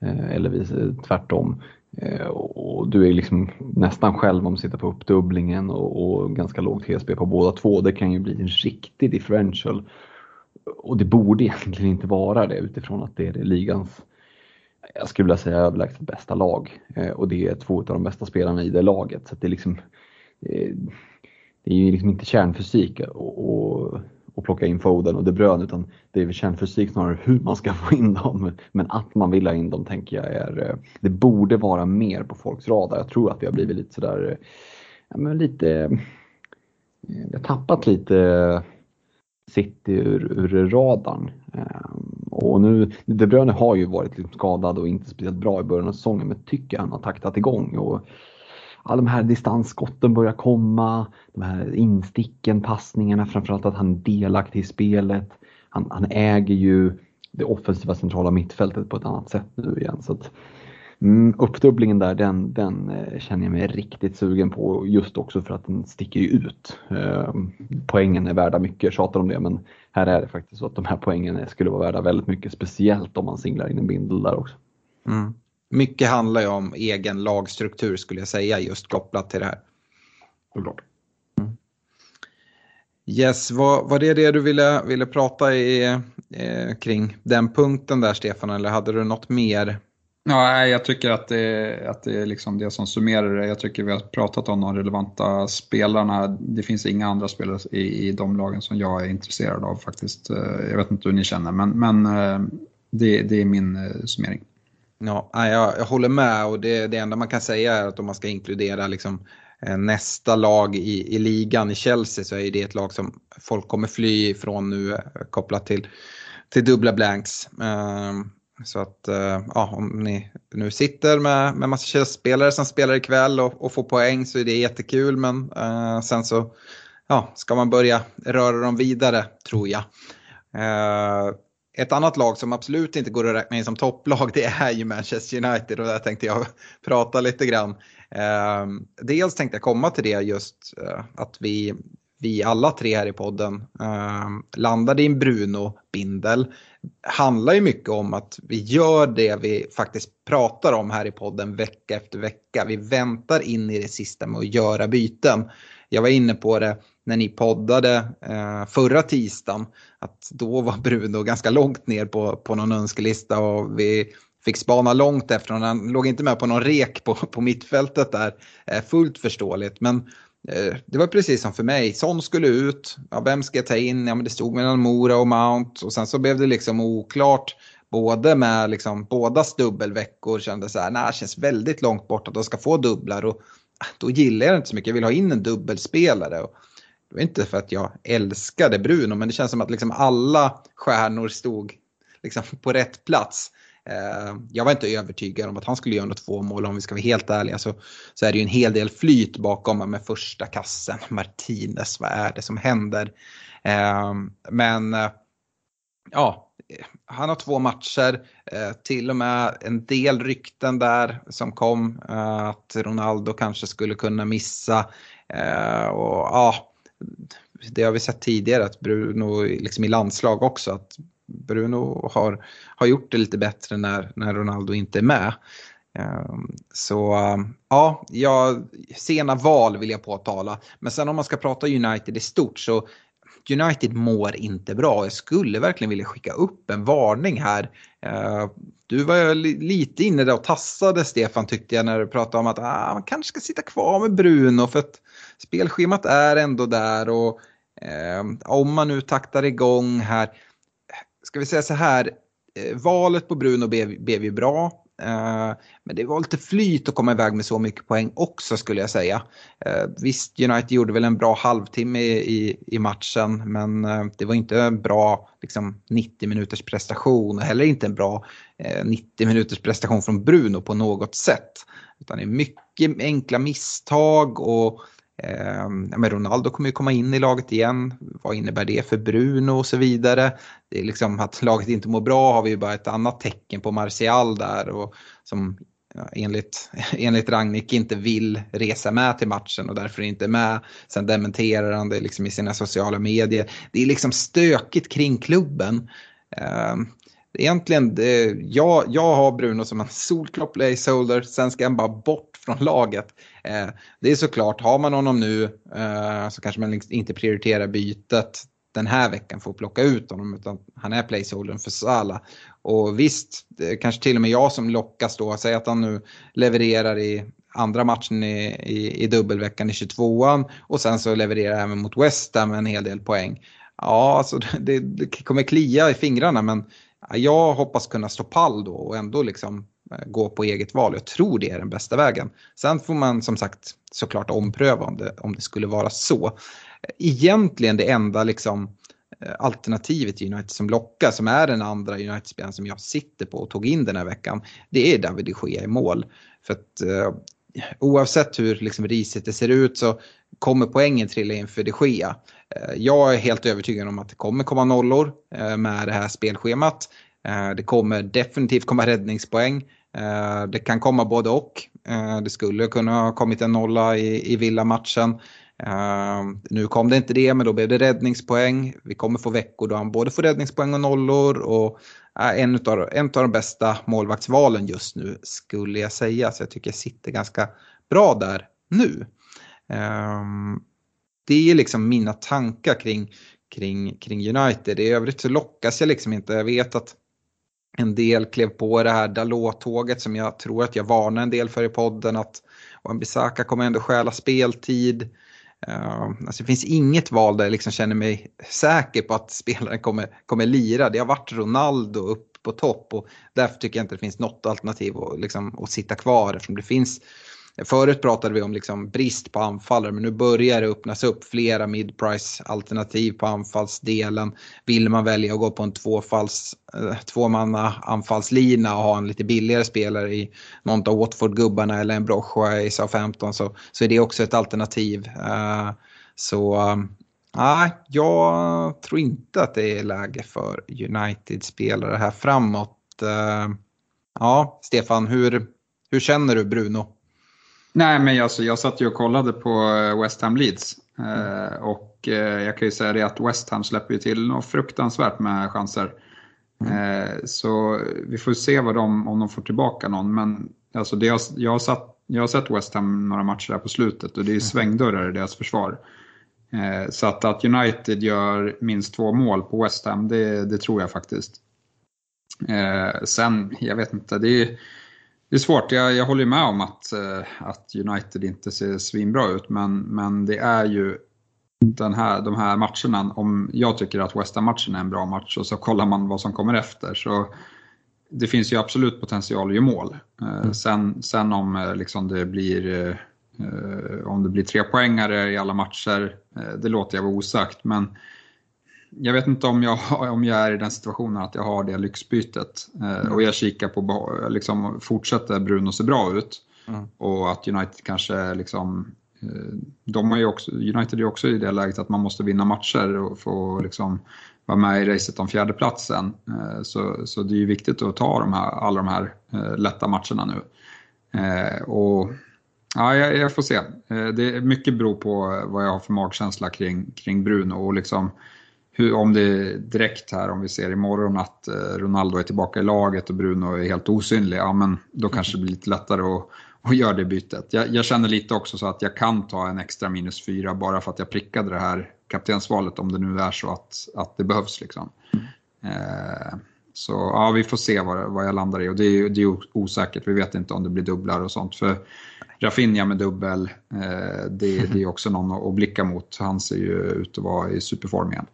eh, eller vice, eh, tvärtom. Eh, och du är liksom nästan själv om du sitter på uppdubblingen och, och ganska lågt HSB på båda två. Det kan ju bli en riktig differential. Och det borde egentligen inte vara det utifrån att det är det ligans, jag skulle vilja säga överlägset bästa lag. Och det är två av de bästa spelarna i det laget. Så det är liksom det är ju liksom inte kärnfysik och, och och plocka in Foden och De Bruyne utan det är väl kärnfysik snarare hur man ska få in dem. Men att man vill ha in dem tänker jag är, eh, det borde vara mer på folks radar. Jag tror att vi har blivit lite sådär, eh, ja men lite, eh, vi har tappat lite City ur, ur radarn. Ehm, och nu, De Bruyne har ju varit liksom skadad och inte speciellt bra i början av säsongen men tycker han har taktat igång. Och alla de här distansskotten börjar komma, de här insticken, passningarna, framförallt att han är delaktig i spelet. Han, han äger ju det offensiva centrala mittfältet på ett annat sätt nu igen. Så att, mm, uppdubblingen där, den, den eh, känner jag mig riktigt sugen på just också för att den sticker ut. Eh, poängen är värda mycket, tjatar om det, men här är det faktiskt så att de här poängen skulle vara värda väldigt mycket, speciellt om man singlar in en bindel där också. Mm mycket handlar ju om egen lagstruktur skulle jag säga just kopplat till det här. Såklart. Mm. Yes, var, var det det du ville, ville prata i, eh, kring den punkten där Stefan eller hade du något mer? Ja, jag tycker att det, att det är liksom det som summerar det. Jag tycker vi har pratat om de relevanta spelarna. Det finns inga andra spelare i, i de lagen som jag är intresserad av faktiskt. Eh, jag vet inte hur ni känner, men, men eh, det, det är min eh, summering. Ja, jag, jag håller med och det, det enda man kan säga är att om man ska inkludera liksom eh, nästa lag i, i ligan i Chelsea så är det ett lag som folk kommer fly ifrån nu eh, kopplat till, till dubbla blanks. Ehm, så att eh, ja, om ni nu sitter med, med massa spelare som spelar ikväll och, och får poäng så är det jättekul. Men sen så ja, ska man börja röra dem vidare tror jag. Ehm, ett annat lag som absolut inte går att räkna in som topplag det är ju Manchester United och där tänkte jag prata lite grann. Eh, dels tänkte jag komma till det just eh, att vi vi alla tre här i podden eh, landade i en Bruno-bindel handlar ju mycket om att vi gör det vi faktiskt pratar om här i podden vecka efter vecka. Vi väntar in i det sista med att göra byten. Jag var inne på det när ni poddade eh, förra tisdagen att då var Bruno ganska långt ner på, på någon önskelista och vi fick spana långt efter honom. Han låg inte med på någon rek på, på mittfältet där. Eh, fullt förståeligt. Men Eh, det var precis som för mig. Son skulle ut. Ja, vem ska jag ta in? Ja, men det stod mellan Mora och Mount. Och sen så blev det liksom oklart. Både med liksom, bådas dubbelveckor kände så här, nej, det känns väldigt långt bort att de ska få dubblar. Och då gillar jag det inte så mycket. Jag vill ha in en dubbelspelare. Och det var inte för att jag älskade Bruno, men det känns som att liksom alla stjärnor stod liksom på rätt plats. Eh, jag var inte övertygad om att han skulle göra något två mål om vi ska vara helt ärliga. Så, så är det ju en hel del flyt bakom med första kassen. Martinez, vad är det som händer? Eh, men eh, ja, han har två matcher, eh, till och med en del rykten där som kom eh, att Ronaldo kanske skulle kunna missa. Eh, och ja, det har vi sett tidigare att Bruno liksom i landslag också, att Bruno har, har gjort det lite bättre när, när Ronaldo inte är med. Ehm, så ja, ja, sena val vill jag påtala. Men sen om man ska prata United i stort så United mår inte bra. Jag skulle verkligen vilja skicka upp en varning här. Eh, du var lite inne där och tassade Stefan tyckte jag när du pratade om att ah, man kanske ska sitta kvar med Bruno för att spelschemat är ändå där och eh, om man nu taktar igång här ska vi säga så här, eh, valet på Bruno blev, blev ju bra. Eh, men det var lite flyt att komma iväg med så mycket poäng också skulle jag säga. Eh, visst, United gjorde väl en bra halvtimme i, i, matchen men eh, det var inte en bra liksom, 90 minuters prestation och heller inte en bra 90 minuters prestation från Bruno på något sätt. Utan det är mycket enkla misstag och Ehm, men Ronaldo kommer ju komma in i laget igen. Vad innebär det för Bruno och så vidare? Det är liksom att laget inte mår bra har vi ju bara ett annat tecken på Martial där och som enligt, enligt Ragnik inte vill resa med till matchen och därför inte är med. Sen dementerar han det liksom i sina sociala medier. Det är liksom stökigt kring klubben. Ehm, Egentligen, det, jag, jag har Bruno som en solklar placeholder, sen ska han bara bort från laget. Eh, det är såklart, har man honom nu eh, så kanske man liksom inte prioriterar bytet den här veckan för att plocka ut honom utan han är placeholdern för Sala. Och visst, kanske till och med jag som lockas då, säg att han nu levererar i andra matchen i, i, i dubbelveckan i 22an och sen så levererar även mot West Ham en hel del poäng. Ja, alltså det, det kommer klia i fingrarna men jag hoppas kunna stå pall då och ändå liksom eh, gå på eget val. Jag tror det är den bästa vägen. Sen får man som sagt såklart ompröva om det, om det skulle vara så. Eh, egentligen det enda liksom eh, alternativet i United som lockar, som är den andra United-spelaren som jag sitter på och tog in den här veckan, det är David de Gea i mål. För att eh, oavsett hur liksom riset det ser ut så kommer poängen trilla in för de Gea. Eh, jag är helt övertygad om att det kommer komma nollor eh, med det här spelschemat. Eh, det kommer definitivt komma räddningspoäng. Det kan komma både och. Det skulle kunna ha kommit en nolla i, i Villa-matchen. Nu kom det inte det, men då blev det räddningspoäng. Vi kommer få veckor då han både får räddningspoäng och nollor. Och en av, en av de bästa målvaktsvalen just nu skulle jag säga. Så jag tycker jag sitter ganska bra där nu. Ehm, det är liksom mina tankar kring, kring, kring United. I övrigt så lockas jag liksom inte. Jag vet att en del klev på det här Dalot-tåget som jag tror att jag varnar en del för i podden att Wan-Bissaka kommer ändå stjäla speltid. Uh, alltså det finns inget val där jag liksom känner mig säker på att spelaren kommer, kommer lira. Det har varit Ronaldo upp på topp och därför tycker jag inte det finns något alternativ att, liksom, att sitta kvar eftersom det finns Förut pratade vi om liksom brist på anfallare men nu börjar det öppnas upp flera midprice alternativ på anfallsdelen. Vill man välja att gå på en tvåfalls, eh, tvåmanna anfallslina och ha en lite billigare spelare i någon av Watford-gubbarna eller en Brochua i SA-15 så, så är det också ett alternativ. Eh, så eh, Nej, jag tror inte att det är läge för United-spelare här framåt. Ja, Stefan, hur, hur känner du Bruno? Nej, men alltså, jag satt ju och kollade på eh, West Ham Leeds. Eh, och eh, jag kan ju säga det att West Ham släpper ju till något fruktansvärt med chanser. Mm. Så vi får se vad de, om de får tillbaka någon. Men alltså, det jag, jag, har satt, jag har sett West Ham några matcher här på slutet och det är mm. svängdörrar i deras försvar. Så att, att United gör minst två mål på West Ham, det, det tror jag faktiskt. Sen, jag vet inte, det är det är svårt, jag, jag håller med om att, eh, att United inte ser svinbra ut men, men det är ju den här, de här matcherna, om jag tycker att West Ham-matchen är en bra match och så kollar man vad som kommer efter så det finns ju absolut potential att göra mål. Eh, mm. Sen, sen om eh, liksom det blir om det blir tre poängare i alla matcher, det låter jag vara osagt men jag vet inte om jag, om jag är i den situationen att jag har det lyxbytet. Mm. Och jag kikar på, liksom, fortsätter Bruno se bra ut? Mm. Och att United kanske liksom, eh, de har ju också, United är ju också i det läget att man måste vinna matcher och få liksom vara med i racet om fjärdeplatsen. Eh, så, så det är ju viktigt att ta de här, alla de här lätta matcherna nu. Och Ja, jag, jag, får se. Det är mycket beror på vad jag har för magkänsla kring, kring Bruno och liksom hur, om det är direkt här, om vi ser imorgon att eh, Ronaldo är tillbaka i laget och Bruno är helt osynlig, ja men då kanske det blir lite lättare att, att göra det bytet. Jag, jag, känner lite också så att jag kan ta en extra minus fyra bara för att jag prickade det här kaptensvalet om det nu är så att, att det behövs. Liksom. Eh, så ja, vi får se vad, vad jag landar i och det är, det är osäkert. Vi vet inte om det blir dubblar och sånt. För Rafinha med dubbel, eh, det, det är också någon att blicka mot. Han ser ju ut att vara i superform igen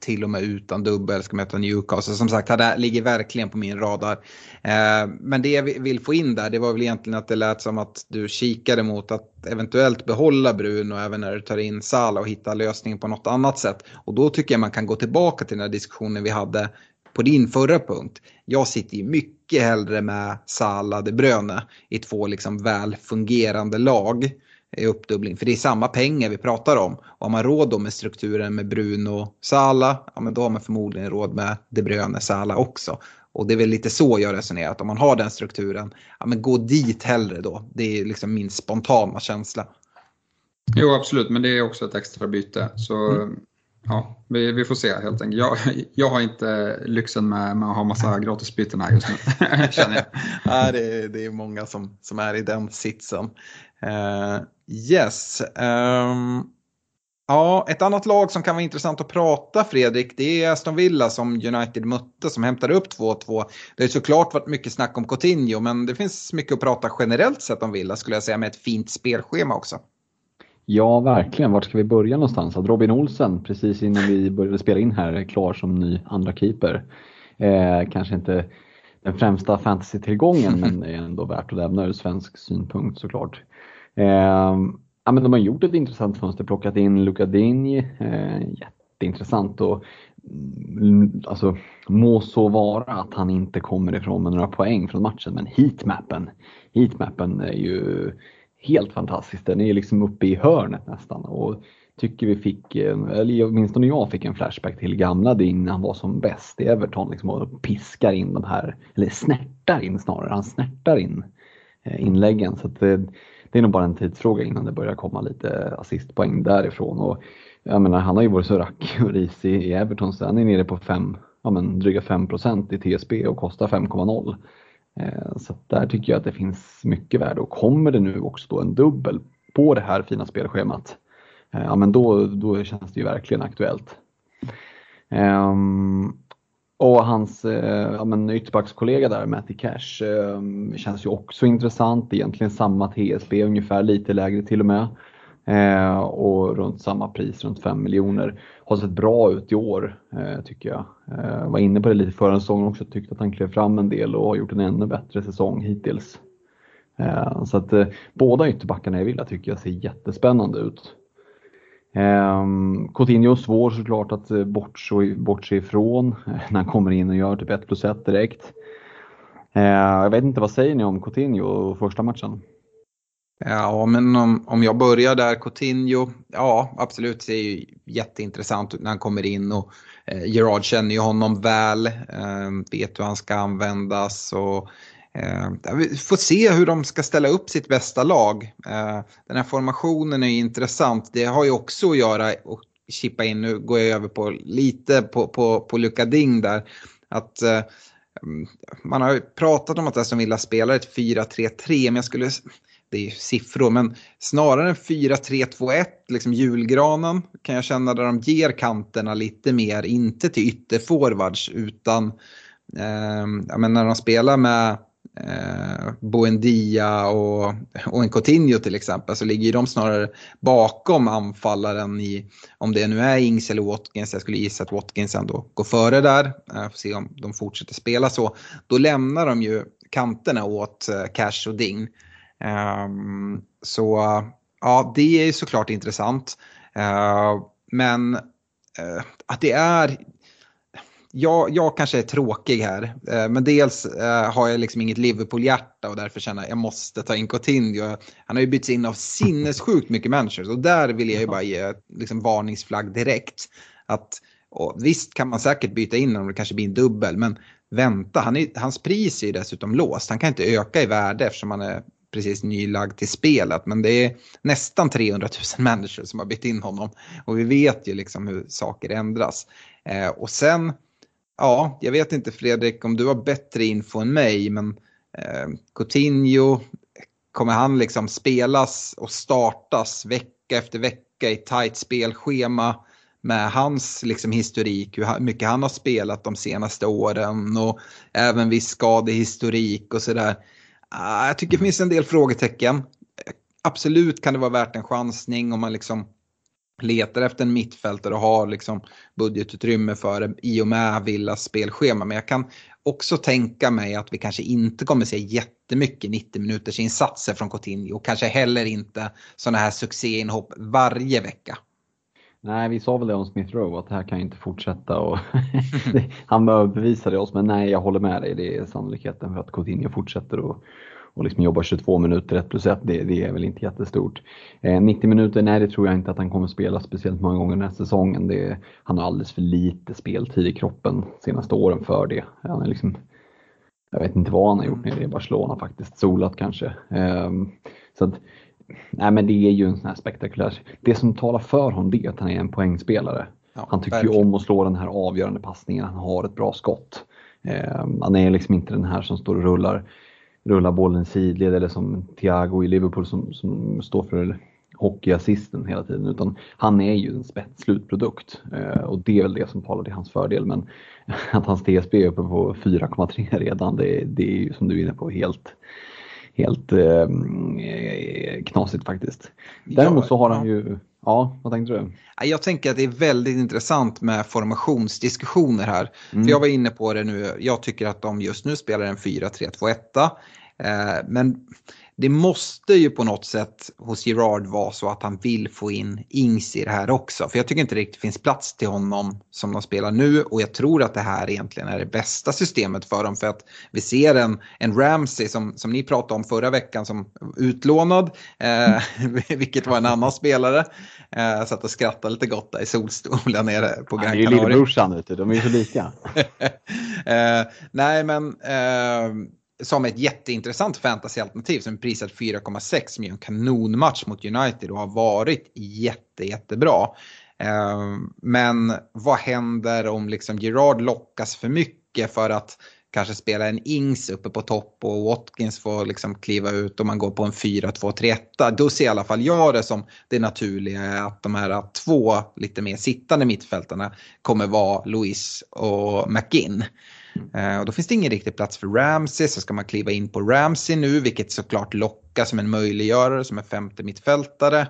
till och med utan dubbel ska möta Newcastle. Som sagt, det ligger verkligen på min radar. Eh, men det jag vill få in där, det var väl egentligen att det lät som att du kikade mot att eventuellt behålla Bruno även när du tar in Salah och hitta lösningen på något annat sätt. Och då tycker jag man kan gå tillbaka till den här diskussionen vi hade på din förra punkt. Jag sitter ju mycket hellre med Salah de Bruyne i två liksom väl fungerande lag i uppdubbling. För det är samma pengar vi pratar om. Och har man råd då med strukturen med Bruno Sala, ja men då har man förmodligen råd med De Bruyne Sala också. Och det är väl lite så jag resonerar, att om man har den strukturen, ja men gå dit hellre då. Det är liksom min spontana känsla. Jo absolut, men det är också ett extra byte. Så mm. ja, vi, vi, får se helt enkelt. Jag, jag har inte lyxen med, med att ha massa gratisbyten här just nu, känner jag. ja, det, är, det är många som, som är i den sitsen. Uh, yes. Um, ja, ett annat lag som kan vara intressant att prata Fredrik, det är Aston Villa som United mötte som hämtade upp 2-2. Det har såklart varit mycket snack om Coutinho men det finns mycket att prata generellt sett om Villa skulle jag säga med ett fint spelschema också. Ja, verkligen. Vart ska vi börja någonstans? Att Robin Olsen precis innan vi började spela in här är klar som ny andra keeper. Eh, kanske inte den främsta fantasy-tillgången men är ändå värt att nämna ur svensk synpunkt såklart. Eh, ja, men de har gjort ett intressant fönster, plockat in Luca Digne, eh, jätteintressant och mm, alltså, må så vara att han inte kommer ifrån med några poäng från matchen men heatmappen, heatmappen är ju helt fantastisk. Den är liksom uppe i hörnet nästan och tycker vi fick, eh, eller åtminstone jag fick en flashback till gamla Ding när han var som bäst i Everton liksom och piskar in de här, eller snärtar in snarare, han snärtar in eh, inläggen. Så att, eh, det är nog bara en tidsfråga innan det börjar komma lite assistpoäng därifrån. Och, jag menar, han har ju varit så rackig och risig i Everton så han är nere på fem, ja, men, dryga 5% i TSB och kostar 5,0. Eh, så där tycker jag att det finns mycket värde och kommer det nu också då en dubbel på det här fina spelschemat, eh, ja men då, då känns det ju verkligen aktuellt. Um, och hans eh, ja, men ytterbackskollega där, Matty Cash, eh, känns ju också intressant. Egentligen samma TSB, ungefär lite lägre till och med. Eh, och runt samma pris, runt 5 miljoner. Har sett bra ut i år eh, tycker jag. Eh, var inne på det lite förra säsongen också, tyckte att han klev fram en del och har gjort en ännu bättre säsong hittills. Eh, så att eh, båda ytterbackarna i Villa tycker jag ser jättespännande ut. Ehm, Coutinho Coutinho svår såklart att eh, bortse, bortse ifrån när han kommer in och gör typ 1 plus 1 direkt. Ehm, jag vet inte, vad säger ni om Coutinho första matchen? Ja, men om, om jag börjar där, Coutinho, ja absolut, det är ju jätteintressant när han kommer in och eh, Gerard känner ju honom väl, eh, vet hur han ska användas och eh, vi får se hur de ska ställa upp sitt bästa lag. Eh, den här formationen är intressant, det har ju också att göra, och chippa in, nu går jag över på lite på, på, på Luka Ding där, att eh, mm, man har ju pratat om att Aston Villa spelar ett 4-3-3, men jag skulle det är ju siffror, men snarare en 4-3-2-1, liksom julgranen kan jag känna där de ger kanterna lite mer, inte till ytterforwards utan eh, ja, när de spelar med eh, Boendia och, och en Coutinho till exempel så ligger de snarare bakom anfallaren i, om det nu är Ings eller Watkins, jag skulle gissa att Watkins ändå går före där, eh, får se om de fortsätter spela så, då lämnar de ju kanterna åt eh, Cash och Ding. Ehm, så ja, det är ju såklart intressant. Ehm, men eh, att det är jag, jag kanske är tråkig här, eh, men dels eh, har jag liksom inget Liverpool-hjärta och därför känner jag att jag måste ta in Coutinho. Han har ju bytts in av sinnessjukt mycket managers och där vill jag ju bara ge liksom, varningsflagg direkt. Att, visst kan man säkert byta in honom, det kanske blir en dubbel, men vänta, han är, hans pris är ju dessutom låst. Han kan inte öka i värde eftersom han är precis nylagd till spelet. Men det är nästan 300 000 människor som har bytt in honom. Och vi vet ju liksom hur saker ändras. Eh, och sen, ja, jag vet inte Fredrik om du har bättre info än mig, men eh, Coutinho, kommer han liksom spelas och startas vecka efter vecka i tajt spelschema? med hans liksom, historik, hur mycket han har spelat de senaste åren och även viss skadehistorik och sådär. Ah, jag tycker det finns en del frågetecken. Absolut kan det vara värt en chansning om man liksom letar efter en mittfältare och har liksom budgetutrymme för det i och med Villas spelschema. Men jag kan också tänka mig att vi kanske inte kommer se jättemycket 90 minuters insatser från Coutinho och kanske heller inte sådana här succéinhopp varje vecka. Nej, vi sa väl det om Smith Rowe att det här kan inte fortsätta och han överbevisade oss men nej jag håller med dig. Det är sannolikheten för att Coutinho fortsätter och, och liksom jobbar 22 minuter 1 plus 1 det, det är väl inte jättestort. Eh, 90 minuter, nej det tror jag inte att han kommer spela speciellt många gånger den här säsongen. Det, han har alldeles för lite speltid i kroppen senaste åren för det. Han är liksom, jag vet inte vad han har gjort nere i Barcelona faktiskt, solat kanske. Eh, så att, nej men det är ju en sån här spektakulär, det som talar för honom det är att han är en poängspelare. Ja, han tycker verkligen. ju om att slå den här avgörande passningen, han har ett bra skott. Eh, han är liksom inte den här som står och rullar, rullar bollen sidled eller som Thiago i Liverpool som, som står för hockeyassisten hela tiden. Utan han är ju en spetsslutprodukt eh, och det är väl det som talar till hans fördel. Men att hans TSB är uppe på 4,3 redan det, det är ju som du är inne på helt helt eh, knasigt faktiskt. Däremot så har han ju Ja, vad tänkte du? Jag tänker att det är väldigt intressant med formationsdiskussioner här. Mm. För jag var inne på det nu, jag tycker att de just nu spelar en 4-3-2-1. Eh, men det måste ju på något sätt hos Gerard vara så att han vill få in Ings i det här också. För jag tycker inte det riktigt finns plats till honom som de spelar nu och jag tror att det här egentligen är det bästa systemet för dem. För att vi ser en, en Ramsey som, som ni pratade om förra veckan som utlånad, eh, vilket var en annan spelare. Eh, satt och skrattade lite gott där i solstolen nere på Gran Canaria. Det är ju lillebrorsan, de är ju så lika. eh, nej men eh, som ett jätteintressant fantasyalternativ som är prisat 4,6 som är en kanonmatch mot United och har varit jätte, jättebra. Ehm, men vad händer om liksom Gerard lockas för mycket för att kanske spela en Ings uppe på topp och Watkins får liksom kliva ut och man går på en 4-2-3-1. Då ser i alla fall jag det som det naturliga att de här två lite mer sittande mittfältarna kommer vara Louis och McGinn. Mm. Eh, och då finns det ingen riktig plats för Ramsey så ska man kliva in på Ramsey nu vilket såklart lockar som en möjliggörare som en femte mittfältare.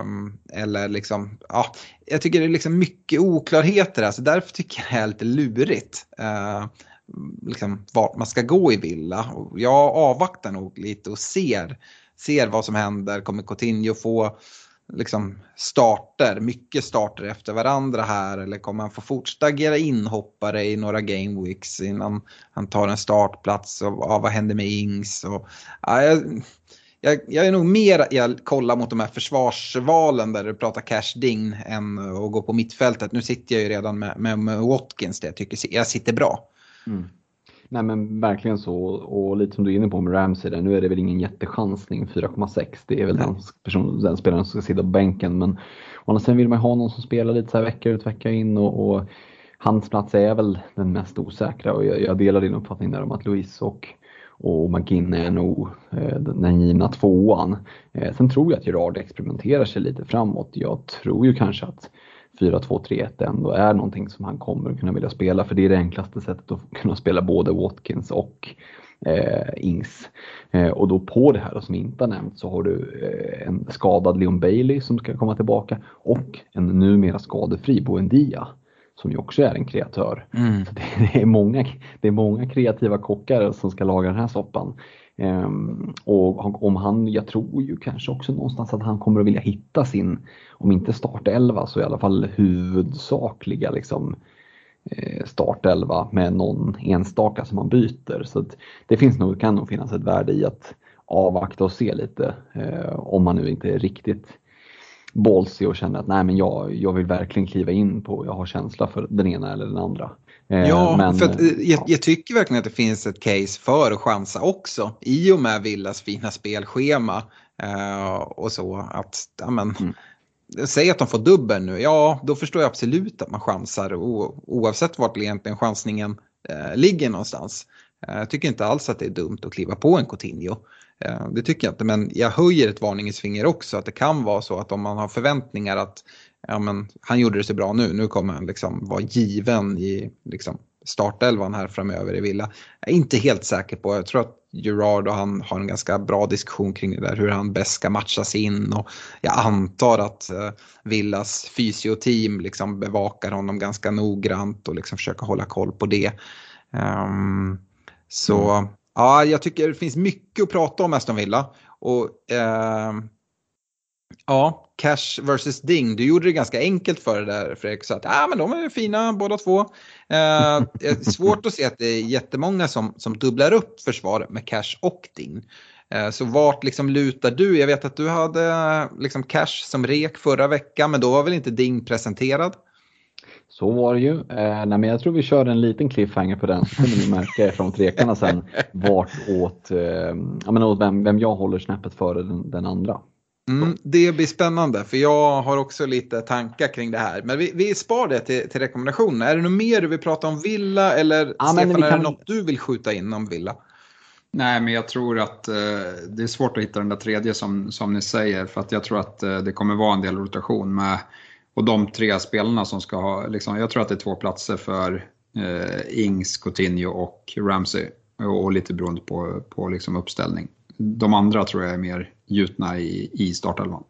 Um, eller liksom, ja, jag tycker det är liksom mycket oklarheter här så därför tycker jag det är lite lurigt. Uh, liksom vart man ska gå i Villa. Och jag avvaktar nog lite och ser, ser vad som händer. Kommer Coutinho få liksom starter, mycket starter efter varandra här eller kommer han få fortsätta agera inhoppare i några game weeks innan han tar en startplats och ja, vad händer med Ings? Och, ja, jag, jag, jag, är nog mer jag kollar mot de här försvarsvalen där du pratar cash ding än att gå på mittfältet. Nu sitter jag ju redan med, med, med Watkins där jag tycker jag sitter bra. Mm. Nej men verkligen så och lite som du är inne på med Ramsey där, nu är det väl ingen jättechansning 4,6. Det är väl den, person, den spelaren som ska sitta på bänken men sen vill man ha någon som spelar lite så här vecka ut vecka in och, och hans plats är väl den mest osäkra och jag, jag delar din uppfattning där om att Louise och och McGinn är nog eh, den givna tvåan. Eh, sen tror jag att Gerard experimenterar sig lite framåt. Jag tror ju kanske att 4-2-3-1 ändå är någonting som han kommer att kunna vilja spela för det är det enklaste sättet att kunna spela både Watkins och eh, Ings. Eh, och då på det här som inte har nämnt så har du eh, en skadad Leon Bailey som ska komma tillbaka och en numera skadefri Boendia som ju också är en kreatör. Mm. Så det, det, är många, det är många kreativa kockar som ska laga den här soppan. Ehm, och om han, jag tror ju kanske också någonstans att han kommer att vilja hitta sin, om inte startelva så i alla fall huvudsakliga liksom, eh, startelva med någon enstaka som man byter. Så det finns nog, kan nog finnas ett värde i att avvakta och se lite eh, om man nu inte är riktigt ballsy och känner att nej men jag, jag vill verkligen kliva in på, jag har känsla för den ena eller den andra. Eh, ja, men, för eh, jag, jag, tycker verkligen att det finns ett case för att chansa också i och med Villas fina spelschema. Eh, och så att, ja men, mm. Säg att de får dubbel nu, ja då förstår jag absolut att man chansar oavsett vart egentligen chansningen eh, ligger någonstans. Jag tycker inte alls att det är dumt att kliva på en Coutinho. Det tycker jag inte, men jag höjer ett varningens finger också att det kan vara så att om man har förväntningar att ja, men, han gjorde det så bra nu, nu kommer han liksom vara given i liksom, startelvan här framöver i Villa. Jag är inte helt säker på, jag tror att Gerard och han har en ganska bra diskussion kring det där, hur han bäst ska matchas in och jag antar att uh, Villas fysioteam liksom bevakar honom ganska noggrant och liksom försöker hålla koll på det. Um, så mm. ja, jag tycker det finns mycket att prata om Aston Villa. Och uh, Ja, Cash versus Ding. Du gjorde det ganska enkelt för det där Fredrik. Så att, ah, men de är fina båda två. Eh, svårt att se att det är jättemånga som, som dubblar upp försvaret med Cash och Ding. Eh, så vart liksom lutar du? Jag vet att du hade eh, liksom Cash som rek förra veckan men då var väl inte Ding presenterad? Så var det ju. Eh, nej, men jag tror vi kör en liten cliffhanger på den så kommer ni märka från trekarna sen vart åt, eh, jag åt vem, vem jag håller snäppet före den, den andra. Mm, det blir spännande för jag har också lite tankar kring det här. Men vi, vi spar det till, till rekommendationerna. Är det något mer du vill prata om Villa eller ja, Stefan, kan... är det något du vill skjuta in om Villa? Nej, men jag tror att eh, det är svårt att hitta den där tredje som, som ni säger för att jag tror att eh, det kommer vara en del rotation med och de tre spelarna som ska ha, liksom, jag tror att det är två platser för eh, Ings, Coutinho och Ramsey och, och lite beroende på, på liksom uppställning de andra tror jag är mer gjutna i, i startelvan.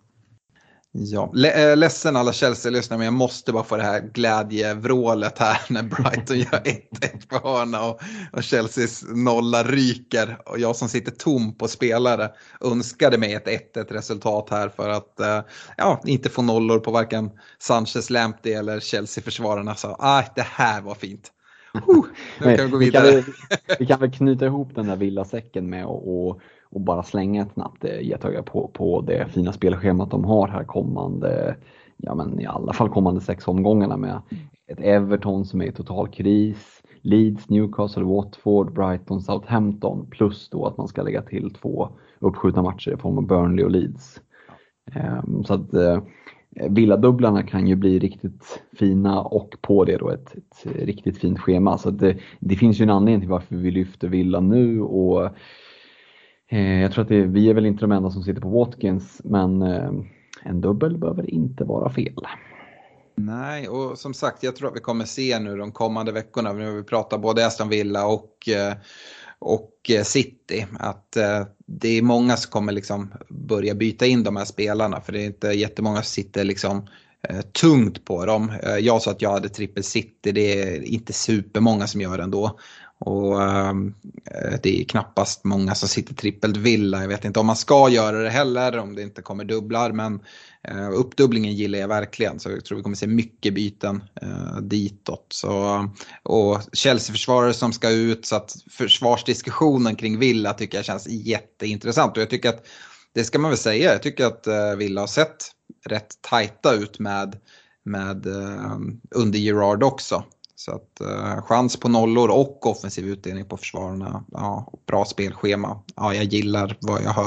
Ja, eh, ledsen alla Chelsea-lyssnare men jag måste bara få det här glädjevrålet här när Brighton gör 1-1 på hörna och, och Chelseas nolla ryker. Och jag som sitter tom på spelare önskade mig ett 1-1 resultat här för att eh, ja, inte få nollor på varken Sanchez, Lamptey eller Chelsea-försvararna. Så ah, det här var fint. Uh, nu kan vi gå vidare. Vi kan, vi kan väl knyta ihop den där villasäcken med och och och bara slänga ett snabbt eh, getöga på, på det fina spelschemat de har här kommande, ja men i alla fall kommande sex omgångarna med ett Everton som är i total kris, Leeds, Newcastle, Watford, Brighton, Southampton plus då att man ska lägga till två uppskjutna matcher i form av Burnley och Leeds. Ehm, så att eh, Villadubblarna kan ju bli riktigt fina och på det då ett, ett riktigt fint schema. Så det, det, finns ju en anledning till varför vi lyfter Villa nu och Eh, jag tror att det, vi är väl inte de enda som sitter på Watkins men eh, en dubbel behöver inte vara fel. Nej, och som sagt jag tror att vi kommer se nu de kommande veckorna, nu har vi pratat både Aston Villa och, eh, och City, att det är många som kommer liksom börja byta in de här spelarna för det är inte jättemånga som sitter liksom tungt på dem. Jag sa att jag hade trippel city, det är inte supermånga som gör det ändå. Och ehm, eh, det är knappast många som sitter trippelt villa. Jag vet inte om man ska göra det heller, om det inte kommer dubblar. Men eh, uppdubblingen gillar jag verkligen. Så jag tror vi kommer se mycket byten eh, ditåt. Så, och Chelsea-försvarare som ska ut. Så att försvarsdiskussionen kring villa tycker jag känns jätteintressant. Och jag tycker att, det ska man väl säga, jag tycker att villa har sett rätt tajta ut med, med ehm, under Gerard också. Så att eh, chans på nollor och offensiv utdelning på försvararna. Ja, bra spelschema. Ja, jag gillar vad jag hör.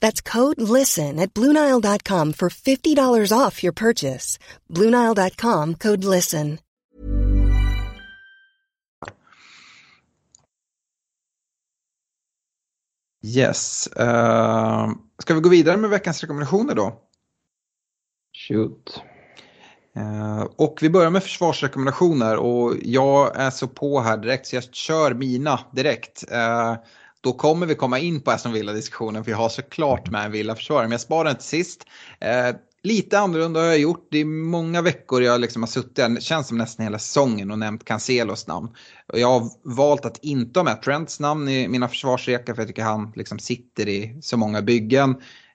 That's code LISTEN at Bluenile.com for $50 off your purchase. Bluenile.com code LISTEN. Yes. Uh, ska vi gå vidare med veckans rekommendationer då? Shoot. Uh, och vi börjar med försvarsrekommendationer och jag är så på här direkt så jag kör mina direkt. Uh, då kommer vi komma in på Aston Villa-diskussionen för jag har såklart med en Villa-försvarare men jag sparar den till sist. Eh, lite annorlunda har jag gjort. Det är många veckor jag liksom har suttit, det känns som nästan hela säsongen och nämnt Cancelos namn. Och jag har valt att inte ha med Trents namn i mina försvarsrekar för jag tycker han liksom sitter i så många byggen.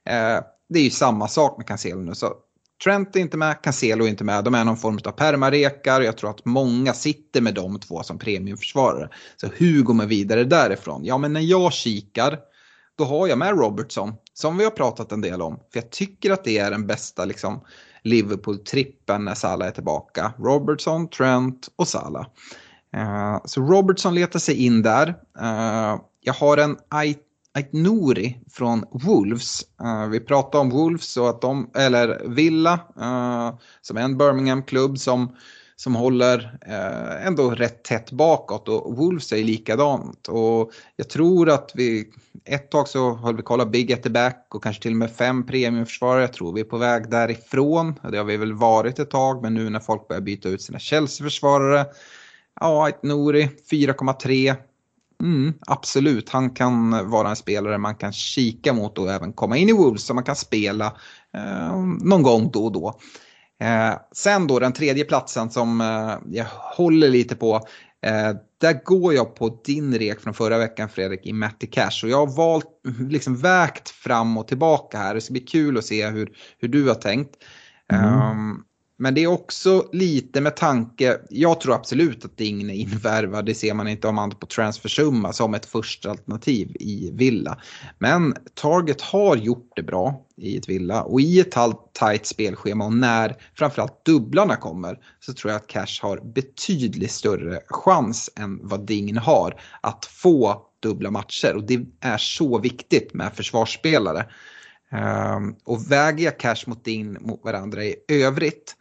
Eh, det är ju samma sak med Cancelo nu. Så Trent är inte med, Cancelo är inte med. De är någon form av permarekar. och Jag tror att många sitter med de två som premiumförsvarare. Så hur går man vidare därifrån? Ja, men när jag kikar, då har jag med Robertson, som vi har pratat en del om. För jag tycker att det är den bästa liksom, Liverpool-trippen när Salah är tillbaka. Robertson, Trent och Salah. Uh, så Robertson letar sig in där. Uh, jag har en Nouri från Wolves. Uh, vi pratade om Wolves och att de, eller Villa, uh, som är en Birmingham-klubb som, som håller uh, ändå rätt tätt bakåt och Wolves är likadant. Och jag tror att vi, ett tag så höll vi kolla Big at the back och kanske till och med fem premiumförsvarare. Jag tror vi är på väg därifrån. Det har vi väl varit ett tag men nu när folk börjar byta ut sina Chelsea-försvarare. Ja, Nouri 4,3 Mm, absolut, han kan vara en spelare man kan kika mot och även komma in i Wolves som man kan spela eh, någon gång då och då. Eh, sen då den tredje platsen som eh, jag håller lite på. Eh, där går jag på din rek från förra veckan Fredrik i Matty Cash och jag har valt, liksom vägt fram och tillbaka här. Det ska bli kul att se hur, hur du har tänkt. Mm. Men det är också lite med tanke, jag tror absolut att Dign är invärvad, det ser man inte om man på transfersumma som ett första alternativ i Villa. Men Target har gjort det bra i ett Villa och i ett tajt spelschema och när framförallt dubblarna kommer så tror jag att Cash har betydligt större chans än vad Dign har att få dubbla matcher och det är så viktigt med försvarsspelare. Um, och väger jag cash mot din mot varandra i övrigt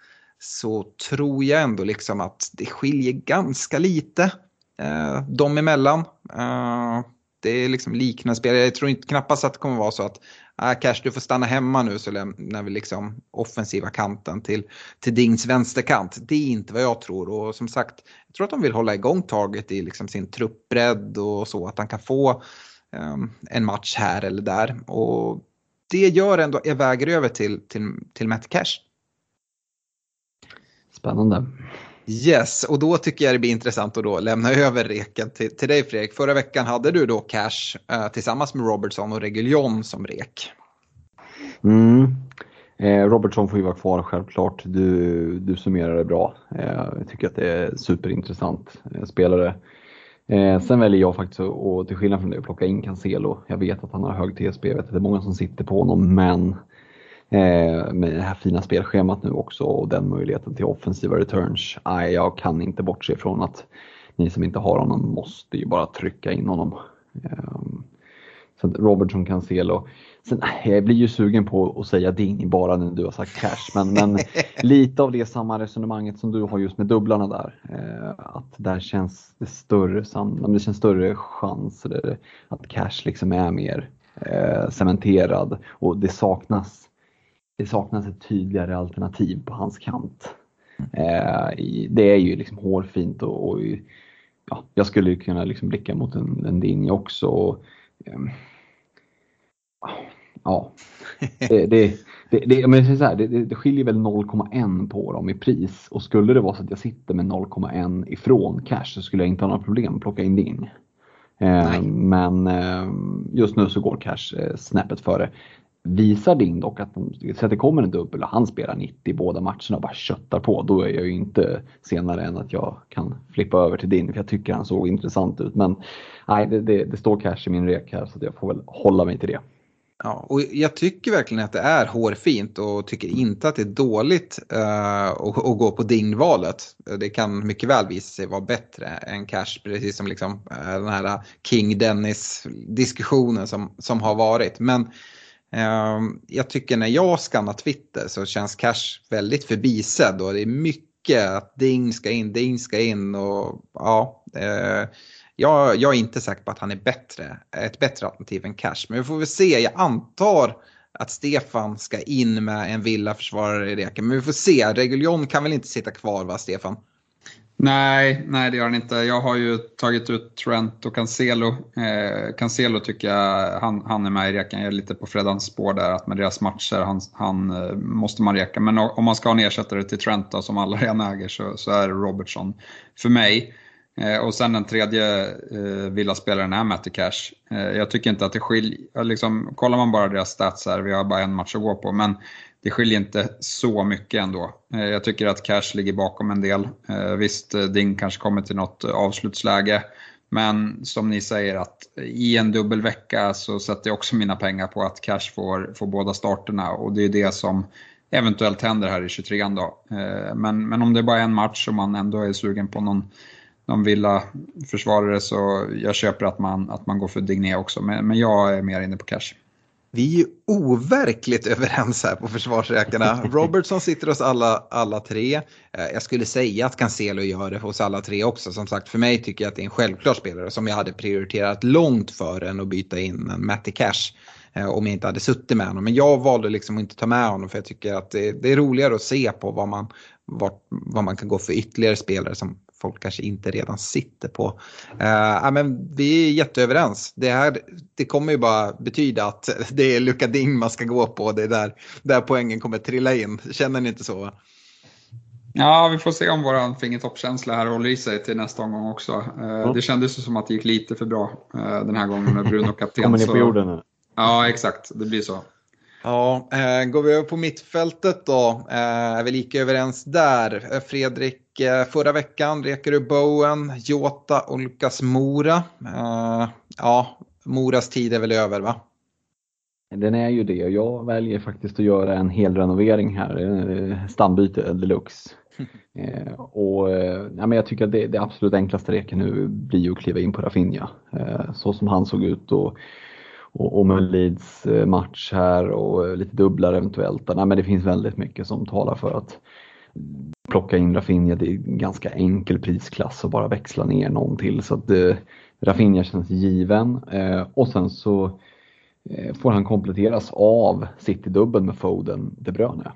så tror jag ändå liksom att det skiljer ganska lite eh, dem emellan. Eh, det är liksom liknande spel. Jag tror inte knappast att det kommer vara så att ah, Cash du får stanna hemma nu så lämnar vi liksom offensiva kanten till, till Dings vänsterkant. Det är inte vad jag tror och som sagt jag tror att de vill hålla igång taget i liksom sin truppbredd och så att han kan få um, en match här eller där. Och det gör ändå, jag väger över till, till, till Matt Cash. Spännande. Yes, och då tycker jag det blir intressant att då lämna över reken till, till dig Fredrik. Förra veckan hade du då Cash eh, tillsammans med Robertson och Reguljon som rek. Mm. Eh, Robertson får ju vara kvar självklart. Du, du summerar det bra. Eh, jag tycker att det är superintressant eh, spelare. Eh, sen väljer jag faktiskt att, till skillnad från att plocka in Cancelo. Jag vet att han har hög TSB, jag vet att det är många som sitter på honom, men med det här fina spelschemat nu också och den möjligheten till offensiva returns. Nej, jag kan inte bortse från att ni som inte har honom måste ju bara trycka in honom. Eh, så Robertson, Cancelo. Sen, jag blir ju sugen på att säga Ding bara när du har sagt cash, men, men lite av det samma resonemanget som du har just med dubblarna där. Eh, att där känns det större, det känns större chans att cash liksom är mer eh, cementerad och det saknas, det saknas ett tydligare alternativ på hans kant. Eh, det är ju liksom hårfint och, och ja, jag skulle kunna liksom blicka mot en, en Ding också. Och, eh, Ja, det, det, det, det, men så här, det, det skiljer väl 0,1 på dem i pris och skulle det vara så att jag sitter med 0,1 ifrån cash så skulle jag inte ha några problem att plocka in din. Eh, men eh, just nu så går cash eh, snäppet före. Visar Ding dock att, så att det kommer en dubbel och han spelar 90 båda matcherna och bara köttar på, då är jag ju inte senare än att jag kan flippa över till din för jag tycker han såg intressant ut. Men nej, det, det, det står cash i min rek här så jag får väl hålla mig till det. Ja, och jag tycker verkligen att det är hårfint och tycker inte att det är dåligt uh, att, att, gå på dingvalet. Det kan mycket väl visa sig vara bättre än cash, precis som liksom, uh, den här King Dennis-diskussionen som, som har varit. Men uh, Ehm, jag tycker när jag skannar Twitter så känns cash väldigt förbisedd och det är mycket att ding ska in, ding ska in och ja eh, jag, jag är inte säker på att han är bättre, ett bättre alternativ än Cash. Men vi får väl se. Jag antar att Stefan ska in med en villaförsvarare i reken. Men vi får se. Reguljon kan väl inte sitta kvar va, Stefan? Nej, nej det gör han inte. Jag har ju tagit ut Trent och Cancelo. Eh, Cancelo tycker jag, han, han är med i rekan. Jag är lite på Freddans spår där, att med deras matcher han, han eh, måste man reka. Men om man ska ha en ersättare till Trent då, som alla redan äger så, så är det Robertson för mig. Eh, och sen den tredje eh, villaspelaren är Matty Cash. Eh, jag tycker inte att det skiljer, liksom, kollar man bara deras stats här, vi har bara en match att gå på, men det skiljer inte så mycket ändå. Eh, jag tycker att Cash ligger bakom en del. Eh, visst, eh, Ding kanske kommer till något avslutsläge, men som ni säger att i en dubbelvecka så sätter jag också mina pengar på att Cash får, får båda starterna och det är det som eventuellt händer här i 23 då. Men, men om det bara är en match och man ändå är sugen på någon någon villa-försvarare så jag köper att man, att man går för Digné också. Men, men jag är mer inne på cash. Vi är ju overkligt överens här på försvarsräkarna. Robertson sitter hos alla, alla tre. Eh, jag skulle säga att Cancelo gör det hos alla tre också. Som sagt, för mig tycker jag att det är en självklar spelare som jag hade prioriterat långt före än att byta in en Matty Cash. Eh, om jag inte hade suttit med honom. Men jag valde liksom att inte ta med honom för jag tycker att det, det är roligare att se på vad man, vad, vad man kan gå för ytterligare spelare som folk kanske inte redan sitter på. Uh, men vi är jätteöverens. Det, här, det kommer ju bara betyda att det är Luka Ding man ska gå på. Det är där, där poängen kommer trilla in. Känner ni inte så? Ja, vi får se om vår fingertoppkänsla här håller i sig till nästa omgång också. Uh, Det kändes som att det gick lite för bra uh, den här gången med Bruno kapten. Kommer ni på jorden nu? Ja, exakt. Det blir så. Ja, eh, går vi över på mittfältet då, eh, är vi lika överens där. Eh, Fredrik, eh, förra veckan rekar du Bowen, Jota och Lukas Mora. Ja, Moras tid är väl över va? Den är ju det och jag väljer faktiskt att göra en hel renovering här, stambyte deluxe. Eh, och, ja, men jag tycker att det, det absolut enklaste reken nu blir ju att kliva in på Rafinha. Eh, så som han såg ut och, och, och med Leeds eh, match här och eh, lite dubblar eventuellt. Nej, men det finns väldigt mycket som talar för att plocka in Rafinha. Det är en ganska enkel prisklass och bara växla ner någon till. Så att eh, Rafinha känns given. Eh, och sen så eh, får han kompletteras av City-dubbeln med Foden, De Bruyne.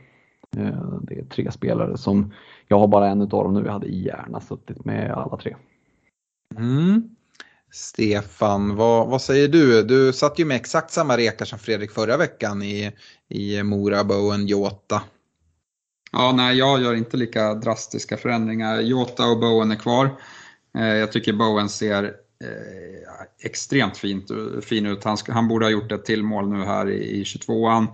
Eh, det är tre spelare som, jag har bara en utav dem nu, jag hade gärna suttit med alla tre. Mm. Stefan, vad, vad säger du? Du satt ju med exakt samma rekar som Fredrik förra veckan i, i Mora, Bowen, Jota. Ja, nej, jag gör inte lika drastiska förändringar. Jota och Bowen är kvar. Eh, jag tycker Bowen ser eh, extremt fint, fin ut. Han, han borde ha gjort ett till mål nu här i, i 22an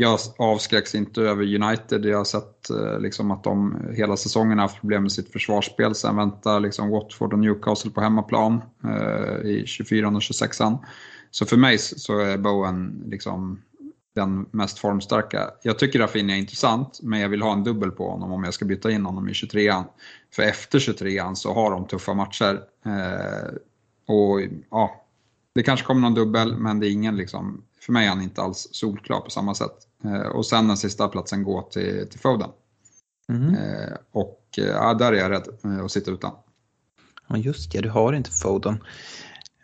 jag avskräcks inte över United. Jag har sett eh, liksom, att de hela säsongen har haft problem med sitt försvarsspel. Sen väntar liksom, Watford och Newcastle på hemmaplan eh, i 24 och 26 Så för mig så är Bowen liksom, den mest formstarka. Jag tycker Rafinha är intressant, men jag vill ha en dubbel på honom om jag ska byta in honom i 23an. För efter 23an så har de tuffa matcher. Eh, och ja, Det kanske kommer någon dubbel, men det är ingen liksom, för mig är han inte alls solklar på samma sätt. Eh, och sen den sista platsen går till, till Foden. Mm. Och eh, ja, där är jag rädd att sitta utan. Ja just det, du har inte Foden.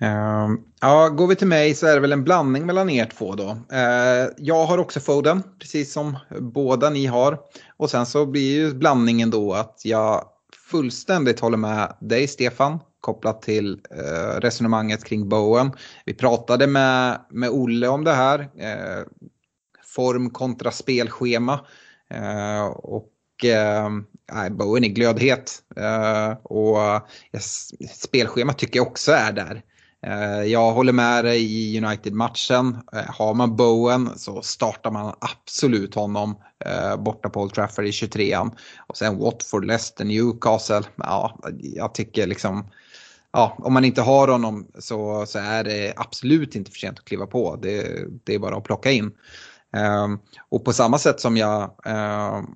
Uh, ja, går vi till mig så är det väl en blandning mellan er två då. Uh, jag har också Foden, precis som båda ni har. Och sen så blir ju blandningen då att jag fullständigt håller med dig Stefan kopplat till eh, resonemanget kring Bowen. Vi pratade med, med Olle om det här eh, form kontra spelschema. Eh, och eh, Bowen är glödhet. Eh, och eh, spelschemat tycker jag också är där. Eh, jag håller med dig i United-matchen. Eh, har man Bowen så startar man absolut honom eh, borta på Old Trafford i 23an. Och sen Watford, Leicester, Newcastle. Ja, jag tycker liksom ja, om man inte har honom så, så är det absolut inte för sent att kliva på. Det, det är bara att plocka in. Ehm, och på samma sätt som jag ehm,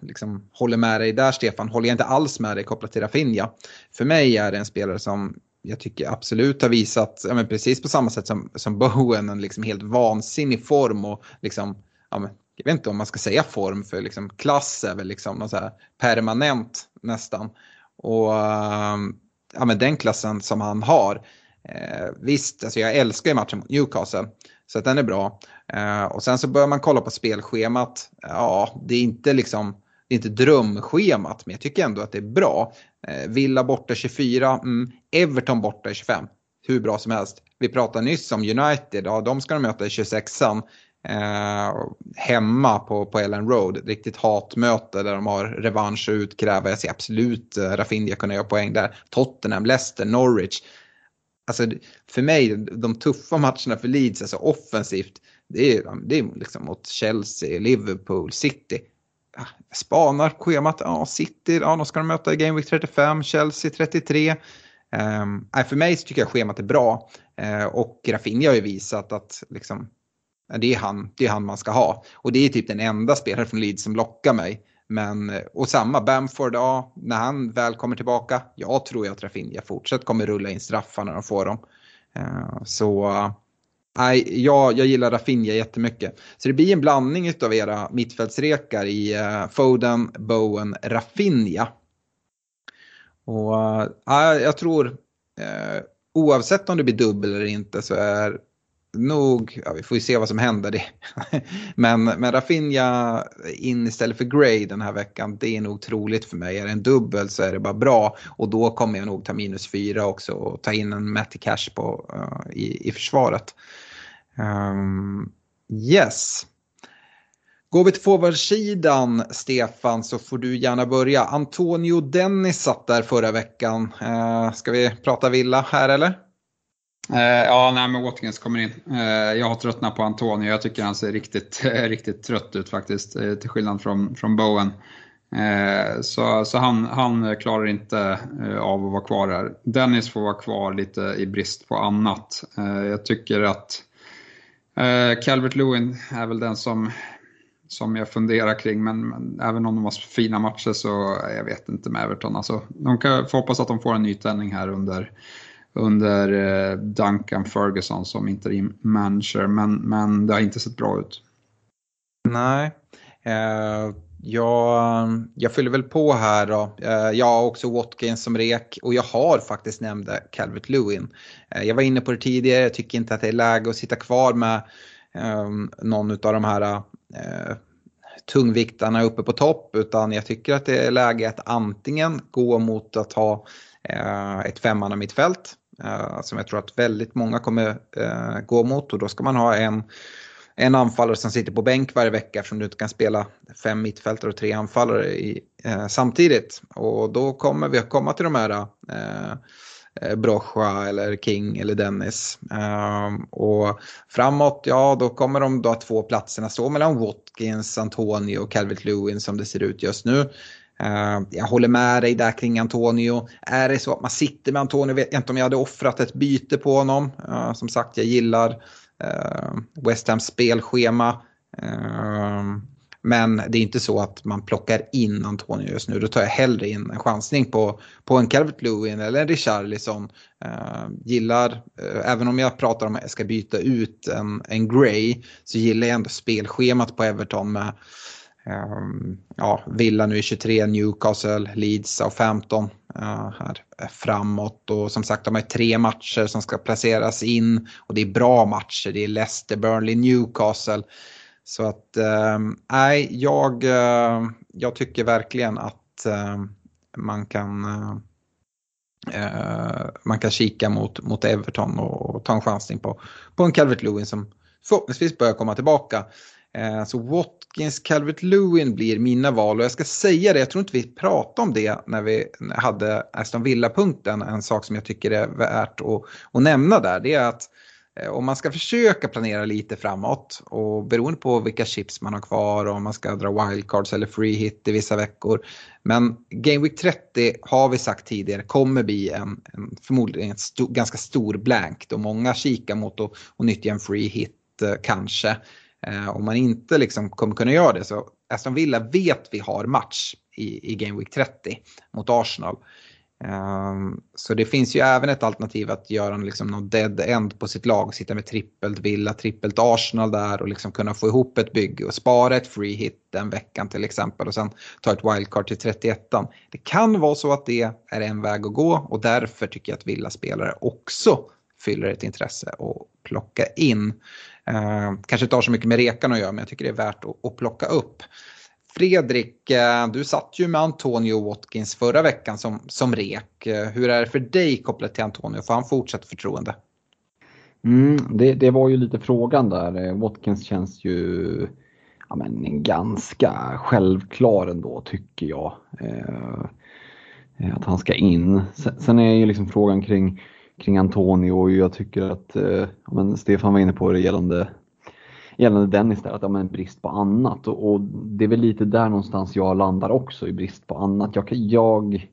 liksom håller med dig där Stefan, håller jag inte alls med dig kopplat till Rafinha. För mig är det en spelare som jag tycker absolut har visat, ja, men precis på samma sätt som, som Bowen, en liksom helt vansinnig form och liksom, ja, men, jag vet inte om man ska säga form för liksom klass är väl liksom något så här permanent nästan. Och ehm, ja, men den klassen som han har. Eh, visst, alltså jag älskar ju matchen mot Newcastle. Så att den är bra. Eh, och sen så börjar man kolla på spelschemat. Ja, det är inte liksom det är inte drömschemat, men jag tycker ändå att det är bra. Eh, Villa borta 24, mm, Everton borta 25. Hur bra som helst. Vi pratade nyss om United, ja de ska de möta i 26an. Eh, hemma på, på Ellen Road, ett riktigt hatmöte där de har revansch att utkräva. Jag ser absolut eh, Rafinha kunna göra poäng där. Tottenham, Leicester, Norwich alltså för mig, de tuffa matcherna för Leeds, alltså offensivt, det är, det är liksom mot Chelsea, Liverpool, City. Ah, spanar schemat, ja City, ja de ska de möta i Game Week 35, Chelsea 33. Um, ehm, för mig så tycker jag schemat är bra eh, och Rafinha har ju visat att liksom, det, är han, det är han man ska ha. Och det är typ den enda spelare från Leeds som lockar mig. Men, eh, och samma, Bamford, ja, när han väl kommer tillbaka, jag tror jag att Rafinha fortsatt kommer rulla in straffar när de får dem. Eh, så nej, jag, jag gillar Rafinha jättemycket. Så det blir en blandning av era mittfältsrekar i eh, Foden, Bowen, Rafinha. Och nej, jag tror, oavsett om det blir dubbel eller inte så är nog, ja, vi får ju se vad som händer. Det. men, men Rafinha in istället för Gray den här veckan, det är nog troligt för mig. Är det en dubbel så är det bara bra och då kommer jag nog ta minus fyra också och ta in en Matty Cash på, uh, i, i försvaret. Um, yes. Går vi till forwardsidan, Stefan, så får du gärna börja. Antonio Dennis satt där förra veckan. Uh, ska vi prata villa här eller? Eh, ja, nej, men Watkins kommer in. Eh, jag har tröttnat på Antonio. Jag tycker han ser riktigt, riktigt trött ut faktiskt, eh, till skillnad från, från Bowen. Så så han, han klarar inte av att vara kvar här. Dennis får vara kvar lite i brist på annat. Jag tycker att Calvert Lewin är väl den som, som jag funderar kring, men, men, även om de har fina matcher så jag vet inte med Everton. Alltså, de kan får hoppas att de får en nytändning här under, under eh, Duncan Ferguson som interim manager, men, men det har inte sett bra ut. Nej. Uh jag, jag fyller väl på här då. Eh, jag har också Watkins som rek och jag har faktiskt nämnde Calvert Lewin. Eh, jag var inne på det tidigare, jag tycker inte att det är läge att sitta kvar med ehm, någon av de här eh, tungviktarna uppe på topp utan jag tycker att det är läge att antingen gå mot att ha ett femmanna mittfält Eh, som jag tror att väldigt många kommer eh, gå mot och då ska man ha en en anfallare som sitter på bänk varje vecka eftersom du inte kan spela fem mittfältare och tre anfallare i, eh, samtidigt. Och då kommer vi att komma till de här eh, eh Brocha eller King eller Dennis. Eh, och framåt, ja då kommer de då två platserna stå mellan Watkins, Antonio och Calvert Lewin som det ser ut just nu. Eh, jag håller med dig där kring Antonio. Är det så att man sitter med Antonio vet jag inte om jag hade offrat ett byte på honom. Eh, som sagt, jag gillar eh, West Hams spelschema. Men det är inte så att man plockar in Antonio just nu. Då tar jag hellre in en chansning på, på en Calvert Lewin eller en Richarlison. Uh, gillar, uh, även om jag pratar om att jag ska byta ut en, en Gray, så gillar jag ändå spelschemat på Everton med Ehm, ja, Villa nu i 23, Newcastle, Leeds och 15 uh, eh, här framåt. Och som sagt, de har tre matcher som ska placeras in och det är bra matcher. Det är Leicester, Burnley, Newcastle. Så att, ehm, nej, äh, jag, eh, jag tycker verkligen att äh, man kan eh, man kan kika mot, mot Everton och, och ta en chansning på, på en Calvert Lewin som förhoppningsvis börjar komma tillbaka. Så what? Calvert Lewin blir mina val och jag ska säga det, jag tror inte vi pratade om det när vi hade Aston Villa-punkten. En sak som jag tycker är värt att, att nämna där det är att eh, om man ska försöka planera lite framåt och beroende på vilka chips man har kvar och om man ska dra wildcards eller free hit i vissa veckor. Men Game Week 30 har vi sagt tidigare kommer bli en, en förmodligen en sto, ganska stor blank då många kikar mot att nyttja en free hit eh, kanske. Eh, om man inte liksom kommer kunna göra det så Aston Villa vet vi har match i, i Game Week 30 mot Arsenal. Um, så det finns ju även ett alternativ att göra liksom någon dead end på sitt lag, sitta med trippelt Villa, trippelt Arsenal där och liksom kunna få ihop ett bygge och spara ett free hit den veckan till exempel och sen ta ett wildcard till 31 Det kan vara så att det är en väg att gå och därför tycker jag att Villa-spelare också fyller ett intresse att plocka in. Eh, kanske inte har så mycket med rekan att göra men jag tycker det är värt att, att plocka upp. Fredrik, eh, du satt ju med Antonio Watkins förra veckan som, som rek. Eh, hur är det för dig kopplat till Antonio? Får han fortsatt förtroende? Mm, det, det, var ju lite frågan där. Eh, Watkins känns ju ja, men, ganska självklar ändå tycker jag. Eh, att han ska in. Sen, sen är ju liksom frågan kring kring Antonio och jag tycker att eh, men Stefan var inne på det gällande, gällande Dennis där, att ja, men brist på annat och, och, det är väl lite där någonstans jag landar också i brist på annat. Jag, jag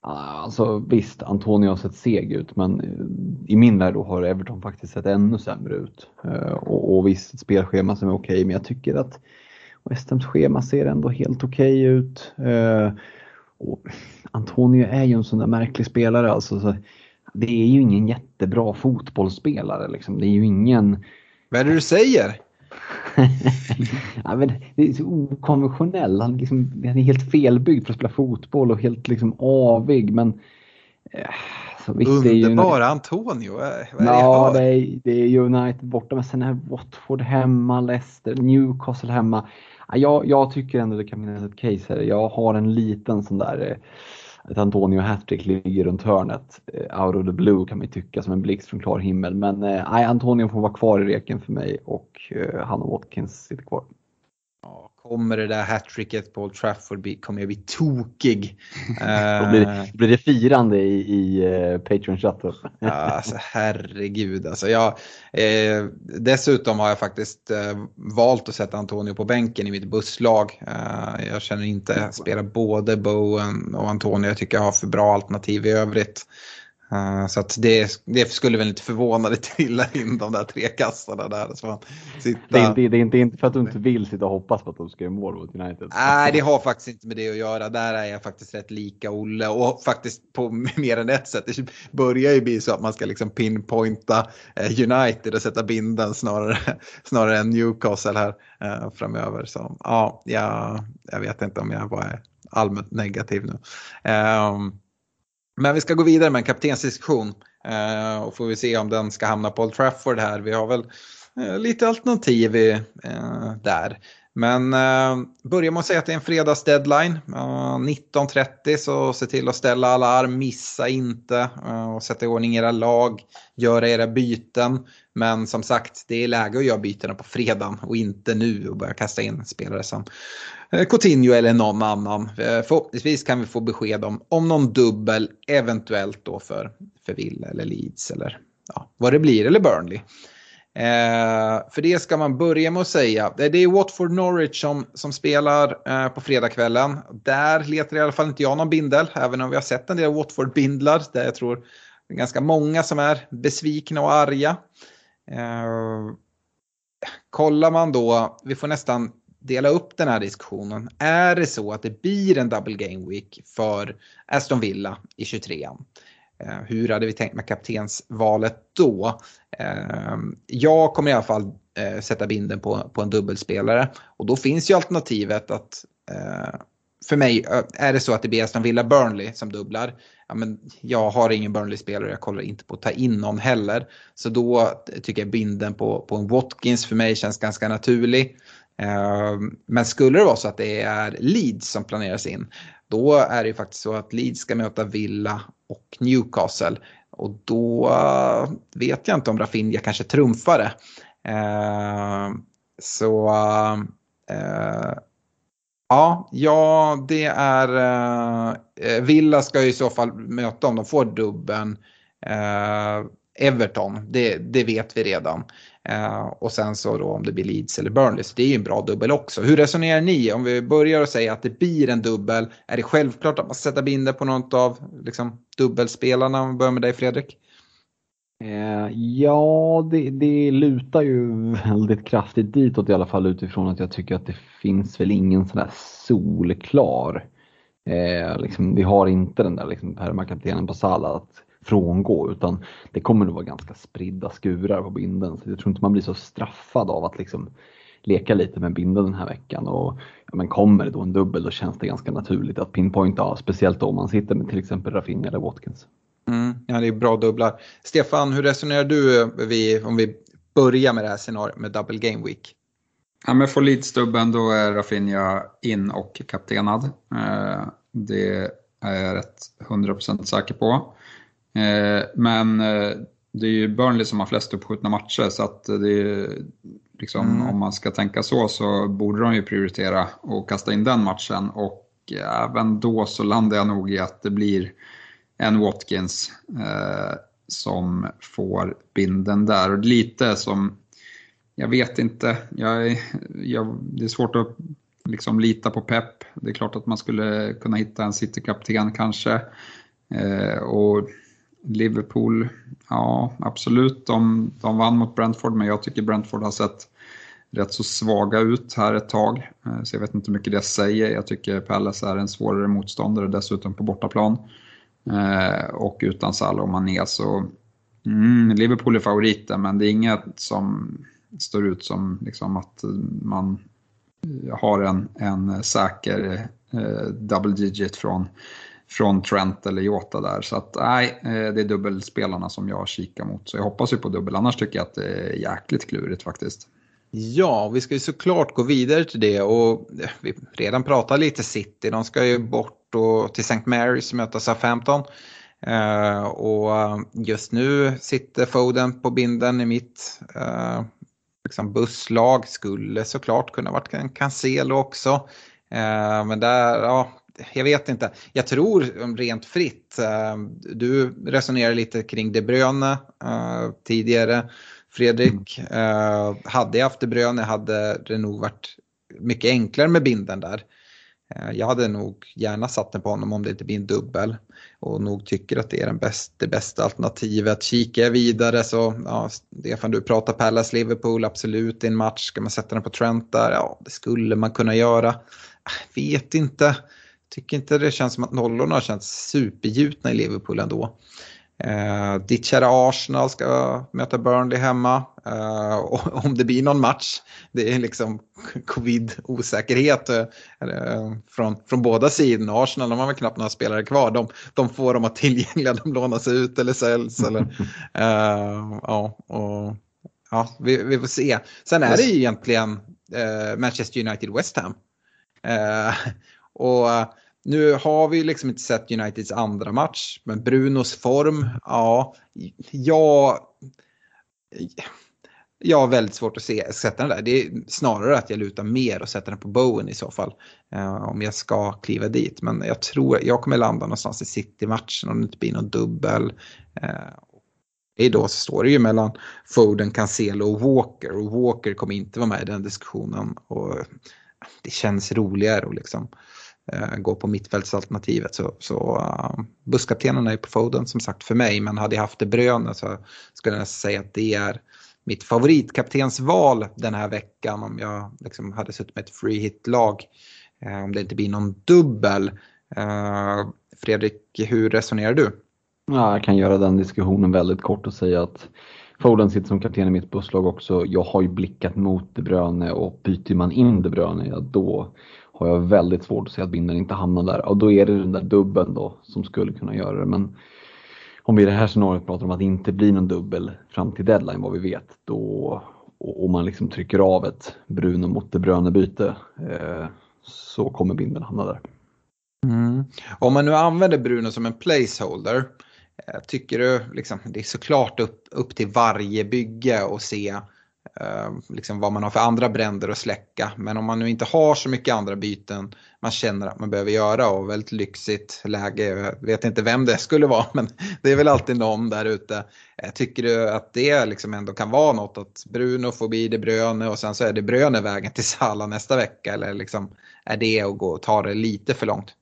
ah, Alltså visst, Antonio har sett seg ut men eh, i min värld då har Everton faktiskt sett ännu sämre ut. Eh, och, och visst, ett spelschema som är okej men jag tycker att West Hams schema ser ändå helt okej ut. Eh, och Antonio är ju en sån där märklig spelare alltså. Det är ju ingen jättebra fotbollsspelare. Liksom. Det är ju ingen... Vad är det du säger? ja, men det är så okonventionell. Han, liksom, han är helt felbyggd för att spela fotboll och helt liksom avig. Men, eh, så visst, Underbara ju... Antonio. Vad ja, det är, det är United borta. Men sen är Watford hemma, Leicester, Newcastle hemma. Jag, jag tycker ändå det kan finnas ett case här. Jag har en liten sån där eh, ett Antonio hattrick ligger runt hörnet. Eh, out of the blue kan man tycka som en blixt från klar himmel. Men eh, nej, Antonio får vara kvar i reken för mig och eh, han och Watkins sitter kvar. Ja, kommer det där hattricket på Old Trafford bli, kommer jag bli tokig. Då blir, blir det firande i, i uh, Patreon chatten. ja, alltså, herregud alltså. Jag, eh, dessutom har jag faktiskt eh, valt att sätta Antonio på bänken i mitt busslag. Eh, jag känner inte spela både Bowen och Antonio. Jag tycker jag har för bra alternativ i övrigt. Uh, så att det, det, skulle väl inte förvåna dig trilla in de där tre kassarna där. Så sitta... det, är inte, det, är inte, inte för att du inte vill sitta och hoppas på att de ska göra mål mot United? Nej, det har faktiskt inte med det att göra. Där är jag faktiskt rätt lika Olle och faktiskt på mer än ett sätt. Det börjar ju bli så att man ska liksom pinpointa eh, United och sätta binden snarare, snarare än Newcastle här uh, framöver. Så ja, jag, jag vet inte om jag bara är allmänt negativ nu. Um, men vi ska gå vidare med en kaptensdiskussion. Eh, och får vi se om den ska hamna på Old Trafford här. Vi har väl eh, lite alternativ i, eh, där. Men eh, börja med att säga att det är en fredagsdeadline. 19.30 så se till att ställa alarm, missa inte eh, och sätta i ordning era lag, göra era byten. Men som sagt, det är läge att göra bytena på fredagen och inte nu och börja kasta in spelare som Eh, Coutinho eller någon annan. Eh, förhoppningsvis kan vi få besked om, om någon dubbel, eventuellt då för, för Villa eller Leeds eller ja, vad det blir, eller Burnley. Eh, för det ska man börja med att säga. Eh, det är Watford Norwich som, som spelar eh, på fredagskvällen. Där letar i alla fall inte jag någon bindel, även om vi har sett en del Watford-bindlar där jag tror det är ganska många som är besvikna och arga. Eh, kollar man då, vi får nästan dela upp den här diskussionen. Är det så att det blir en double game week för Aston Villa i 23an? Eh, hur hade vi tänkt med kaptensvalet då? Eh, jag kommer i alla fall eh, sätta binden på, på en dubbelspelare och då finns ju alternativet att för mig, är det så att det blir Aston Villa Burnley som dubblar, ja, men jag har ingen Burnley-spelare, och jag kollar inte på att ta in någon heller. Så då tycker jag binden på, på en Watkins för mig känns ganska naturlig. Ehm, men skulle det vara så att det är Leeds som planeras in, då är det ju faktiskt så att Leeds ska möta Villa och Newcastle. Och då eh, vet jag inte om Rafinha kanske trumfar det. Ehm, så eh, ja, ja, det är eh, Villa ska ju i så fall möta om de får dubben Everton, det, det vet vi redan. Uh, och sen så då om det blir Leeds eller Burnley, så det är ju en bra dubbel också. Hur resonerar ni? Om vi börjar och säger att det blir en dubbel, är det självklart att man sätter binder på något av liksom, dubbelspelarna? Om vi börjar med dig Fredrik. Uh, ja, det, det lutar ju väldigt kraftigt ditåt i alla fall utifrån att jag tycker att det finns väl ingen sån där solklar Eh, liksom, vi har inte den där liksom, permakaptenen på Salah att frångå utan det kommer nog vara ganska spridda skurar på binden. Så jag tror inte man blir så straffad av att liksom leka lite med binden den här veckan. Och, ja, men kommer det då en dubbel då känns det ganska naturligt att pinpointa, speciellt om man sitter med till exempel Rafinha eller Watkins. Mm, ja, det är bra dubblar. Stefan, hur resonerar du om vi börjar med det här scenariot med double game week? Ja, men får Leeds-dubben då är Rafinha in och kaptenad. Eh, det är jag rätt 100% säker på. Eh, men eh, det är ju Burnley som har flest uppskjutna matcher så att det är, liksom, mm. om man ska tänka så så borde de ju prioritera och kasta in den matchen och även då så landar jag nog i att det blir en Watkins eh, som får binden där. Och lite som, jag vet inte, jag, jag, det är svårt att liksom lita på Pep. Det är klart att man skulle kunna hitta en City-kapten kanske. Eh, och Liverpool, ja absolut, de, de vann mot Brentford men jag tycker Brentford har sett rätt så svaga ut här ett tag. Eh, så jag vet inte hur mycket det säger. Jag tycker Palace är en svårare motståndare dessutom på bortaplan. Eh, och utan Salah och Mané så mm, Liverpool är favoriten men det är inget som står ut som liksom att man har en, en säker eh, double digit från från Trent eller Jota där. Så att nej, eh, det är dubbelspelarna som jag kikar mot. Så jag hoppas ju på dubbel, annars tycker jag att det är jäkligt klurigt faktiskt. Ja, vi ska ju såklart gå vidare till det och eh, vi redan pratat lite City. De ska ju bort och till St. Mary's möta Southampton. Uh, och just nu sitter Foden på binden i mitt uh, liksom busslag. Skulle såklart kunna varit en Cancelo också. Men där, ja, jag vet inte. Jag tror um, rent fritt. Eh, du resonerar lite kring De Bruyne eh, tidigare. Fredrik, eh, hade jag haft De Bruyne hade det nog varit mycket enklare med binden där. Eh, jag hade nog gärna satt den på honom om det inte blir en dubbel och nog tycker att det är den bäst, det bästa alternativet. Kikar jag vidare så, ja, Stefan du pratar Palace Liverpool, absolut i en match. Ska man sätta den på Trent där? Ja, det skulle man kunna göra. Vet inte. Tycker inte det känns som att nollorna har känts supergjutna i Liverpool ändå. Eh, ditt kära Arsenal ska möta Burnley hemma. Eh, och om det blir någon match, det är liksom covid-osäkerhet eh, från, från båda sidorna. Arsenal de har väl knappt några spelare kvar. De, de får de ha tillgängliga, de lånas ut eller säljs. Eller, eh, ja, och, ja, vi, vi får se. Sen är det ju egentligen eh, Manchester United-West Ham. Eh, och nu har vi liksom inte sett Uniteds andra match, men Brunos form, ja, jag, jag har väldigt svårt att se, sätta den där. Det är snarare att jag lutar mer och sätter den på Bowen i så fall. Eh, om jag ska kliva dit. Men jag tror jag kommer landa någonstans i City-matchen om det inte blir någon dubbel. Eh, då så står det ju mellan Foden, Cancelo och Walker. Och Walker kommer inte vara med i den diskussionen. Och det känns roligare och liksom Eh, gå på mittfältsalternativet. Så, så uh, busskaptenen är på Foden som sagt för mig. Men hade jag haft det Bröne så skulle jag säga att det är mitt favoritkaptensval den här veckan om jag liksom hade suttit med ett free hit-lag. Uh, om det inte blir någon dubbel. Fredrik, hur resonerar du? Ja, jag kan göra den diskussionen väldigt kort och säga att Foden sitter som kapten i mitt busslag också. Jag har ju blickat mot De Bruyne och byter man in De Bruyne, ja, då har jag väldigt svårt att se att vinnaren inte hamnar där. Och då är det den där dubben då som skulle kunna göra det. Men om vi i det här scenariot pratar om att det inte blir någon dubbel fram till deadline vad vi vet, då och man liksom trycker av ett Bruno mot De Bruyne byte eh, så kommer vinnaren hamna där. Mm. Om man nu använder Bruno som en placeholder, eh, tycker du, liksom, det är såklart upp, upp till varje bygge att se liksom vad man har för andra bränder att släcka. Men om man nu inte har så mycket andra byten man känner att man behöver göra och väldigt lyxigt läge, jag vet inte vem det skulle vara men det är väl alltid någon där ute. Eh, tycker du att det liksom ändå kan vara något att Bruno får bli det Bröne och sen så är det Bröne vägen till Sala nästa vecka eller liksom är det att gå och ta det lite för långt?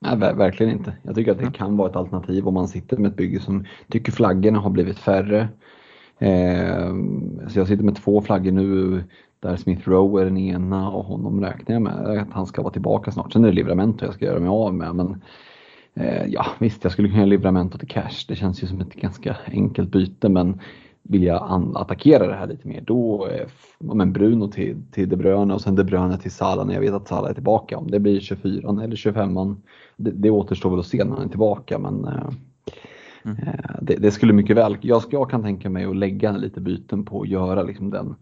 Nej, verkligen inte. Jag tycker att det kan vara ett alternativ om man sitter med ett bygge som tycker flaggorna har blivit färre. Eh, så jag sitter med två flaggor nu där Smith Rowe är den ena och honom räknar jag med att han ska vara tillbaka snart. Sen är det Livramento jag ska göra mig av med. Men eh, ja, visst, jag skulle kunna göra Livramento till cash. Det känns ju som ett ganska enkelt byte men vill jag attackera det här lite mer då, eh, men Bruno till, till De Bruyne och sen De Bruyne till Salah när jag vet att Salah är tillbaka. Om det blir 24 eller 25 det, det återstår väl att se när han är tillbaka men eh, mm. Eh, det, det, skulle mycket väl, jag, jag kan tänka mig att lägga lite byten på att göra liksom den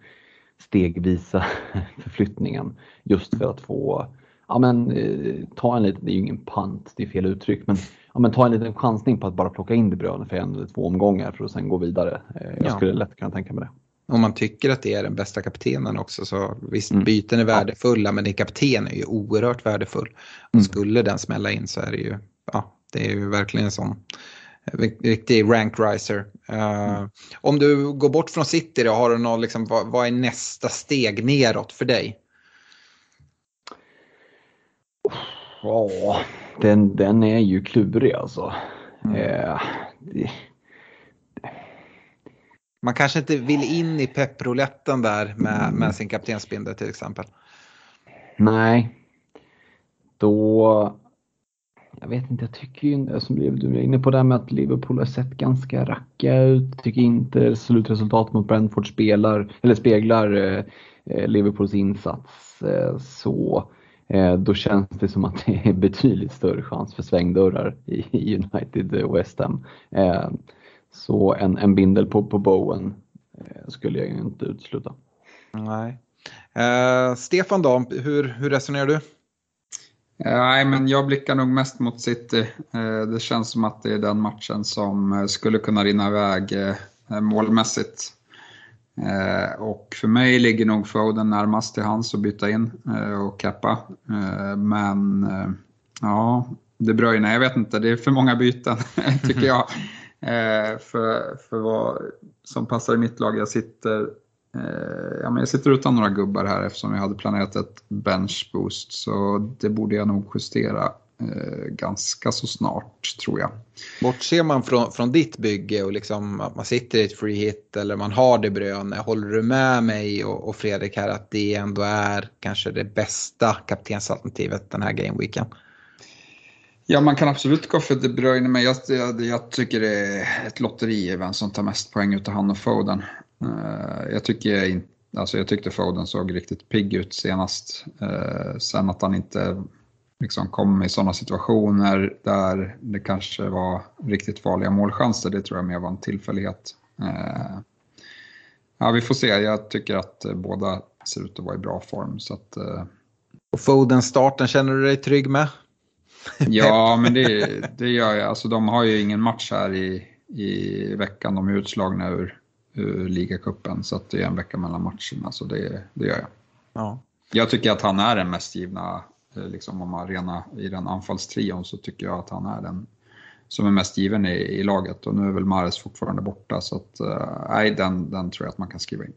stegvisa förflyttningen just för att få ja men ta en liten, det är ju ingen pant, det är fel uttryck, men ja, men ta en liten chansning på att bara plocka in De Bruyne för en eller två omgångar för att sen gå vidare. Jag skulle ja. lätt kunna tänka mig det. Om man tycker att det är den bästa kaptenen också så visst mm. byten är värdefulla men din kapten är ju oerhört värdefull. Och mm. skulle den smälla in så är det ju, ja, det är ju verkligen en sån riktig rank riser. Mm. Om du går bort från City då, har du någon, liksom, vad, vad är nästa steg neråt för dig? Ja, den, den är ju klurig alltså. Mm. Eh, det... Man kanske inte vill in i pepprouletten där med, mm. med sin kaptensbindel till exempel. Nej. Då... Jag vet inte, jag tycker ju, som du är inne på det här med att Liverpool har sett ganska racka ut. Tycker inte slutresultatet mot Brentford spelar, eller speglar eh, eh, Liverpools insats. Eh, så Eh, då känns det som att det är betydligt större chans för svängdörrar i United eh, West Ham. Eh, så en, en bindel på, på Bowen eh, skulle jag inte utesluta. Nej. Eh, Stefan då, hur, hur resonerar du? Nej, men jag blickar nog mest mot City. Det känns som att det är den matchen som skulle kunna rinna iväg målmässigt. Eh, och för mig ligger nog Foden närmast till hands att byta in eh, och cappa. Eh, men eh, ja, De Bruyne, jag vet inte, det är för många byten tycker jag. Eh, för, för vad som passar i mitt lag. Jag sitter, eh, ja, men jag sitter utan några gubbar här eftersom jag hade planerat ett bench boost. Så det borde jag nog justera eh, ganska så snart tror jag. Bortser man från, från ditt bygge och liksom att man sitter i ett free hit eller man har det bröne, håller du med mig och, och Fredrik här att det ändå är kanske det bästa kaptensalternativet den här gameweeken? Ja, man kan absolut gå för De Bruyne, men jag, jag, jag, tycker det är ett lotteri vem som tar mest poäng utav han och Foden. Uh, jag, tycker, alltså jag tyckte Foden såg riktigt pigg ut senast. Uh, sen att han inte liksom kom i sådana situationer där det kanske var riktigt farliga målchanser, det tror jag mer var en tillfällighet. Uh, ja, vi får se, jag tycker att båda ser ut att vara i bra form. Så att, och Foden-starten, känner du dig trygg med? Ja, men det, det gör jag. Alltså, de har ju ingen match här i, i veckan. De är utslagna ur, ur ligacupen så att det är en vecka mellan matcherna. Så det, det gör jag. Ja. Jag tycker att han är den mest givna, eh, liksom om man rena i den anfallstrion så tycker jag att han är den som är mest given i, i laget. Och nu är väl Mares fortfarande borta så att, uh, nej, den, den tror jag att man kan skriva in.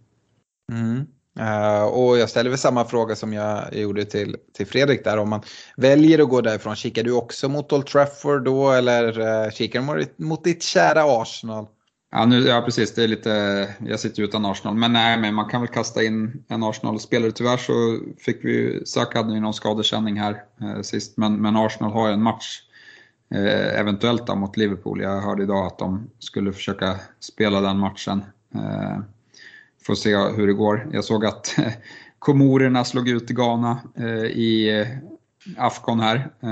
Mm. Uh, och jag ställer väl samma fråga som jag gjorde till, till Fredrik där. Om man väljer att gå därifrån, kikar du också mot Old Trafford då eller uh, kikar du mot, mot ditt kära Arsenal? Ja, nu, ja, precis. Det är lite, jag sitter utan Arsenal. Men nej, men man kan väl kasta in en Arsenal-spelare. Tyvärr så fick vi, Saka hade ju någon skadekänning här eh, sist. Men, men Arsenal har ju en match, eh, eventuellt då, mot Liverpool. Jag hörde idag att de skulle försöka spela den matchen. Eh, Får se hur det går. Jag såg att Komorerna slog ut Ghana eh, i eh, Afcon här. Eh,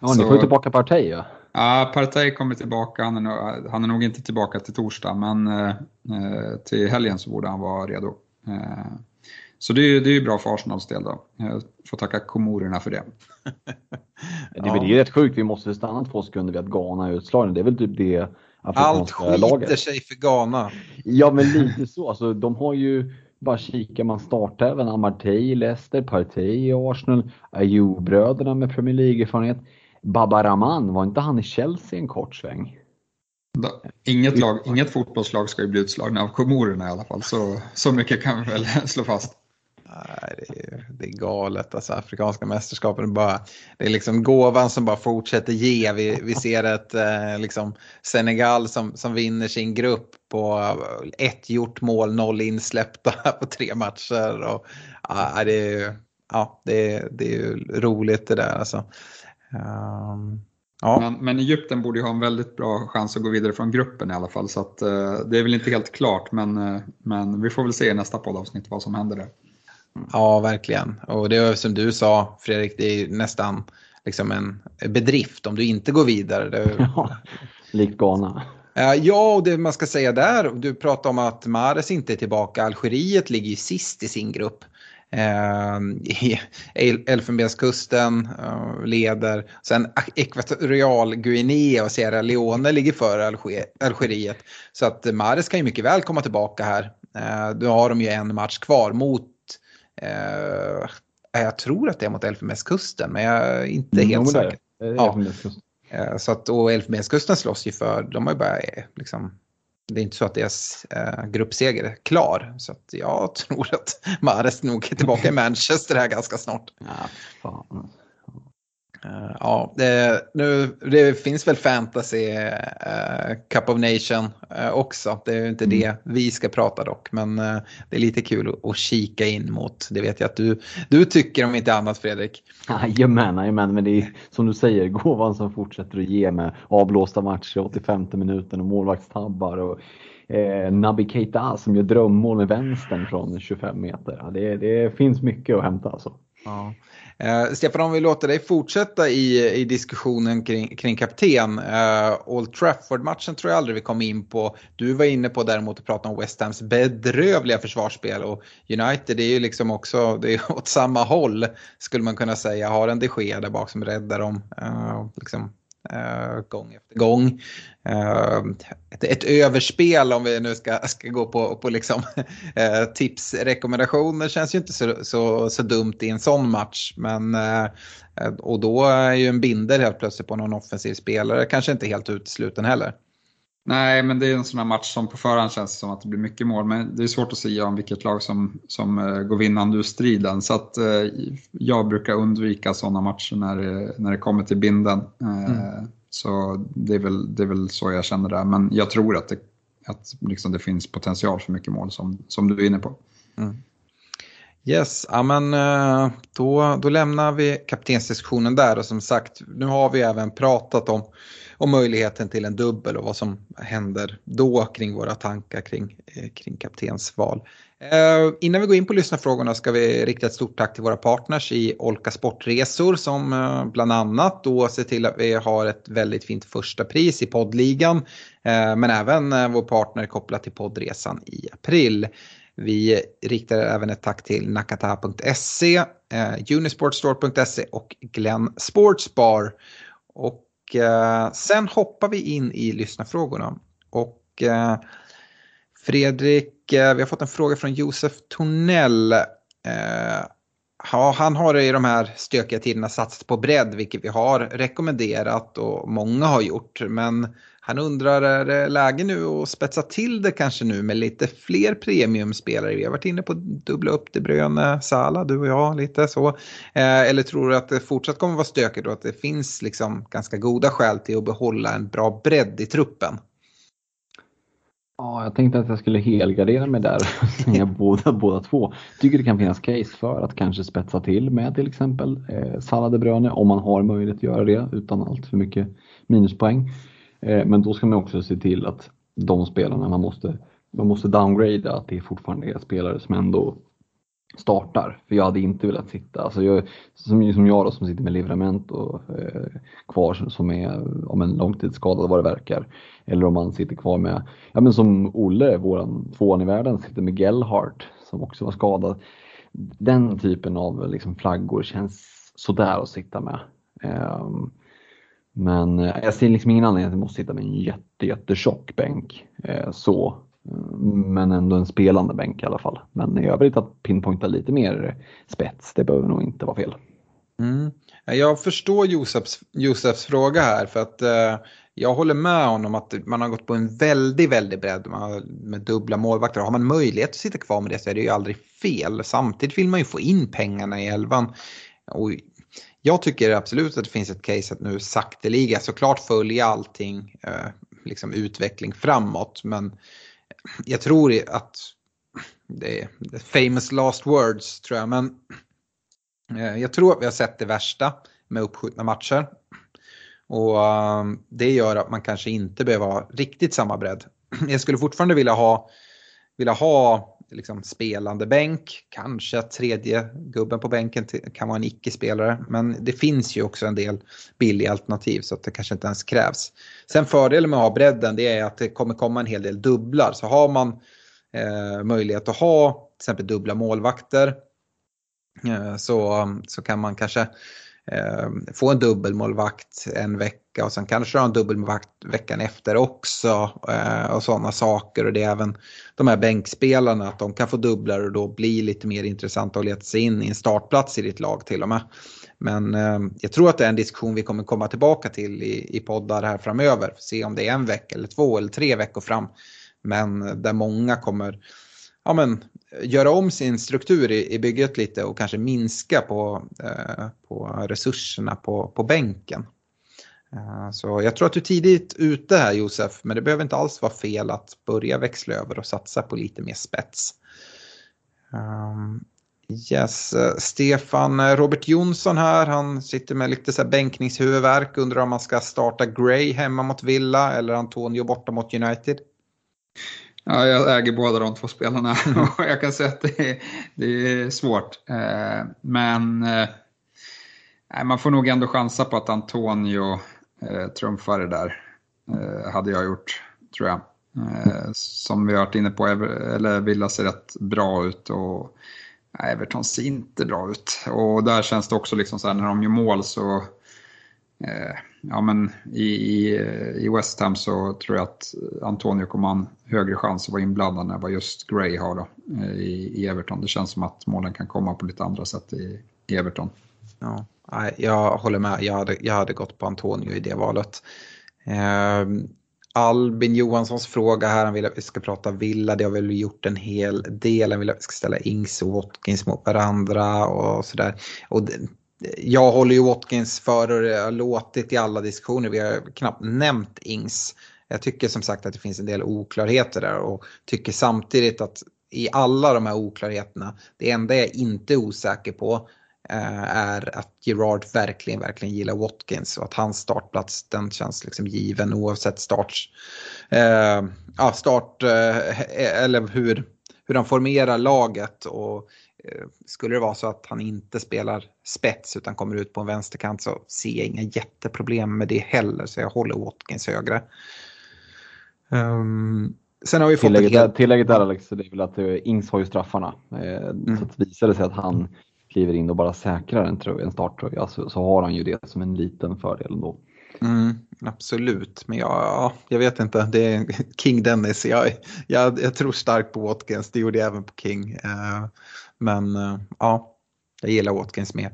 ja, ni får ju tillbaka Partey ja. Ja, Partey kommer tillbaka. Han är, nog, han är nog inte tillbaka till torsdag, men eh, till helgen så borde han vara redo. Eh, så det är, det är bra för Arsenals del då. Jag får tacka Komorerna för det. det är ja. rätt sjukt, vi måste stanna två sekunder vid att Ghana är utslagen. Det är väl typ det allt skiter laget. sig för Ghana. Ja, men lite så. Alltså, de har ju, bara kikar man startäven, Amartey i Leicester, Partey i Arsenal, Ayew-bröderna med Premier League-erfarenhet. Baba Rahman, var inte han i Chelsea en kort sväng? Inget, lag, inget fotbollslag ska ju bli utslagna av komorerna i alla fall, så, så mycket kan vi väl slå fast. Nej, det, är, det är galet. Alltså, afrikanska mästerskapen, bara, det är liksom gåvan som bara fortsätter ge. Vi, vi ser ett eh, liksom Senegal som, som vinner sin grupp på ett gjort mål, noll insläppta på tre matcher. Och, ja, det, är, ja, det, är, det är roligt det där. Alltså. Um, ja. men, men Egypten borde ju ha en väldigt bra chans att gå vidare från gruppen i alla fall. Så att, uh, det är väl inte helt klart, men, uh, men vi får väl se i nästa poddavsnitt vad som händer där. Ja, verkligen. Och det är som du sa Fredrik, det är nästan liksom en bedrift om du inte går vidare. Det... Ja, likt Ghana. Ja, och det man ska säga där, du pratar om att Mares inte är tillbaka. Algeriet ligger ju sist i sin grupp. Eh, Elfenbenskusten eh, leder. Sen Ekvatorial Guinea och Sierra Leone ligger före Alger Algeriet. Så att Mares kan ju mycket väl komma tillbaka här. Eh, då har de ju en match kvar mot Eh, jag tror att det är mot Elfenbenskusten men jag är inte mm, helt säker. Ja. Så att, och Elfenbenskusten slåss ju för, de har ju bara liksom, det är inte så att deras eh, gruppseger är klar. Så att jag tror att Mares nog är tillbaka i Manchester här ganska snart. Ja, fan. Uh, ja, det, nu, det finns väl fantasy uh, Cup of Nation uh, också. Det är inte mm. det vi ska prata dock. Men det är lite kul att, att, kika in mot. Det vet jag att du, du tycker om inte annat Fredrik. Jajamän, jajamän. Men det är som du säger, gåvan som fortsätter att ge med avblåsta matcher 85 minuten och målvaktstabbar. Och, eh, Naby Keita som gör drömmål med vänstern från 25 meter. Ja, det, det finns mycket att hämta alltså. Ja. Eh, Stefan, om vi låter dig fortsätta i, i diskussionen kring, kring kapten. Eh, Old Trafford-matchen tror jag aldrig vi kom in på. Du var inne på däremot att prata om West Hams bedrövliga försvarsspel och United det är ju liksom också det är åt samma håll skulle man kunna säga. Har en de Gea där bak som räddar dem. Eh, liksom, Eh, gång efter gång. Eh, ett, ett, överspel om vi nu ska, ska gå på, på liksom, eh, tipsrekommendationer känns ju inte så, så, så dumt i en sån match. Men, eh, och då är ju en binder helt plötsligt på någon offensiv spelare kanske inte helt utesluten heller. Nej, men det är en sån här match som på förhand känns som att det blir mycket mål. Men det är svårt att säga om vilket lag som, som uh, går vinnande ur striden. Så att uh, jag brukar undvika sådana matcher när det, när det kommer till binden. Uh, mm. Så det är, väl, det är väl så jag känner där. Men jag tror att det, att liksom det finns potential för mycket mål som, som du är inne på. Mm. Yes, ja, men då, då lämnar vi kaptensdiskussionen där och som sagt nu har vi även pratat om och möjligheten till en dubbel och vad som händer då kring våra tankar kring, eh, kring kaptensval. Eh, innan vi går in på lyssnarfrågorna ska vi rikta ett stort tack till våra partners i Olka Sportresor som eh, bland annat då ser till att vi har ett väldigt fint första pris i poddligan. Eh, men även eh, vår partner kopplat till poddresan i april. Vi riktar även ett tack till nakata.se, eh, unisportstore.se och Glenn Sportsbar. Och Eh, sen hoppar vi in i lyssnarfrågorna. Och eh, Fredrik, eh, vi har fått en fråga från Josef Tornell. Ja, han har i de här stökiga tiderna satsat på bredd, vilket vi har rekommenderat och många har gjort. Men han undrar, är det läge nu att spetsa till det kanske nu med lite fler premiumspelare? Vi har varit inne på att dubbla upp De Bruyne, Sala, du och jag lite så. Eh, eller tror du att det fortsatt kommer vara stökigt och att det finns liksom ganska goda skäl till att behålla en bra bredd i truppen? Ja, jag tänkte att jag skulle helgardera mig där och säga båda, båda två. Tycker det kan finnas case för att kanske spetsa till med till exempel eh, Salah De Bruyne om man har möjlighet att göra det utan allt för mycket minuspoäng. Eh, men då ska man också se till att de spelarna man måste, man måste downgrada, att det fortfarande är spelare som ändå startar. För jag hade inte velat sitta, alltså jag, som, som jag då som sitter med livrament och eh, kvar som är om en långtidsskadad vad det verkar. Eller om man sitter kvar med, ja men som Olle, våran tvåan i världen, sitter med Gellhart som också var skadad. Den typen av liksom, flaggor känns sådär att sitta med. Um, men eh, jag ser liksom ingen anledning att jag måste sitta med en jätte, jättetjock bänk. Eh, så. Men ändå en spelande bänk i alla fall. Men i övrigt att pinpointa lite mer spets, det behöver nog inte vara fel. Mm. Jag förstår Josefs, Josefs fråga här för att eh, jag håller med honom att man har gått på en väldigt, väldigt bredd med dubbla målvakter. Har man möjlighet att sitta kvar med det så är det ju aldrig fel. Samtidigt vill man ju få in pengarna i elvan. Och jag tycker absolut att det finns ett case att nu sakteliga såklart följa allting, eh, liksom utveckling framåt. Men jag tror att det är famous last words tror jag. Men eh, jag tror att vi har sett det värsta med uppskjutna matcher. Och ehm, det gör att man kanske inte behöver ha riktigt samma bredd. Jag skulle fortfarande vilja ha, vilja ha liksom spelande bänk. Kanske att tredje gubben på bänken kan vara en icke-spelare. Men det finns ju också en del billiga alternativ så att det kanske inte ens krävs. Sen fördelen med att ha bredden det är att det kommer komma en hel del dubblar. Så har man eh, möjlighet att ha till exempel dubbla målvakter eh, så, så kan man kanske eh, få en dubbelmålvakt en vecka och sen kanske du har en dubbelmålvakt veckan efter också eh, och sådana saker. Och det är även de här bänkspelarna att de kan få dubblar och då bli lite mer intressanta att leta sig in i en startplats i ditt lag till och med. Men eh, jag tror att det är en diskussion vi kommer komma tillbaka till i, i poddar här framöver. Se om det är en vecka eller två eller tre veckor fram. Men eh, där många kommer ja, men, göra om sin struktur i, i bygget lite och kanske minska på, eh, på resurserna på, på bänken. Eh, så jag tror att du är tidigt ute här Josef, men det behöver inte alls vara fel att börja växla över och satsa på lite mer spets. Um, yes, eh, Stefan eh, Robert Jonsson här, han sitter med lite så här bänkningshuvudvärk, undrar om man ska starta Gray hemma mot Villa eller Antonio borta mot United. Ja, jag äger båda de två spelarna och jag kan säga att det är, det är svårt. Men man får nog ändå chansa på att Antonio eh, trumfar det där. Eh, hade jag gjort, tror jag. Eh, som vi har varit inne på, eller Villa ser rätt bra ut och Everton ser inte bra ut. Och där känns det också liksom så här när de gör mål så eh, ja, men i, i, i West Ham så tror jag att Antonio kommer ha en högre chans att vara inblandad än vad just Gray har då, eh, i, i Everton. Det känns som att målen kan komma på lite andra sätt i, i Everton. Ja, jag håller med. Jag hade, jag hade gått på Antonio i det valet. Eh, Albin Johanssons fråga här, han vill att vi ska prata Villa. Det har väl gjort en hel del. Han vill att vi ska ställa Ings och Watkins mot varandra och sådär. Och jag håller ju Watkins för och det har låtit i alla diskussioner. Vi har knappt nämnt Ings. Jag tycker som sagt att det finns en del oklarheter där och tycker samtidigt att i alla de här oklarheterna, det enda jag inte är osäker på är att Gerard verkligen, verkligen gillar Watkins och att hans startplats den känns liksom given oavsett starts, eh, ja, start eh, eller hur, hur han formerar laget. Och Eh, skulle det vara så att han inte spelar spets utan kommer ut på en vänsterkant så ser jag inga jätteproblem med det heller så jag håller Watkins högre. Um, sen har vi fått tillägget, helt... tillägget där Alex, det är väl att uh, Ings har ju straffarna. Uh, mm. Så det sig att han kliver in och bara säkrar en, en starttröja så, så har han ju det som en liten fördel ändå. Mm, absolut, men jag, jag vet inte. Det är King Dennis. Jag, jag, jag tror starkt på Watkins. Det gjorde jag även på King. Uh, men uh, ja, jag gillar Watkins mer.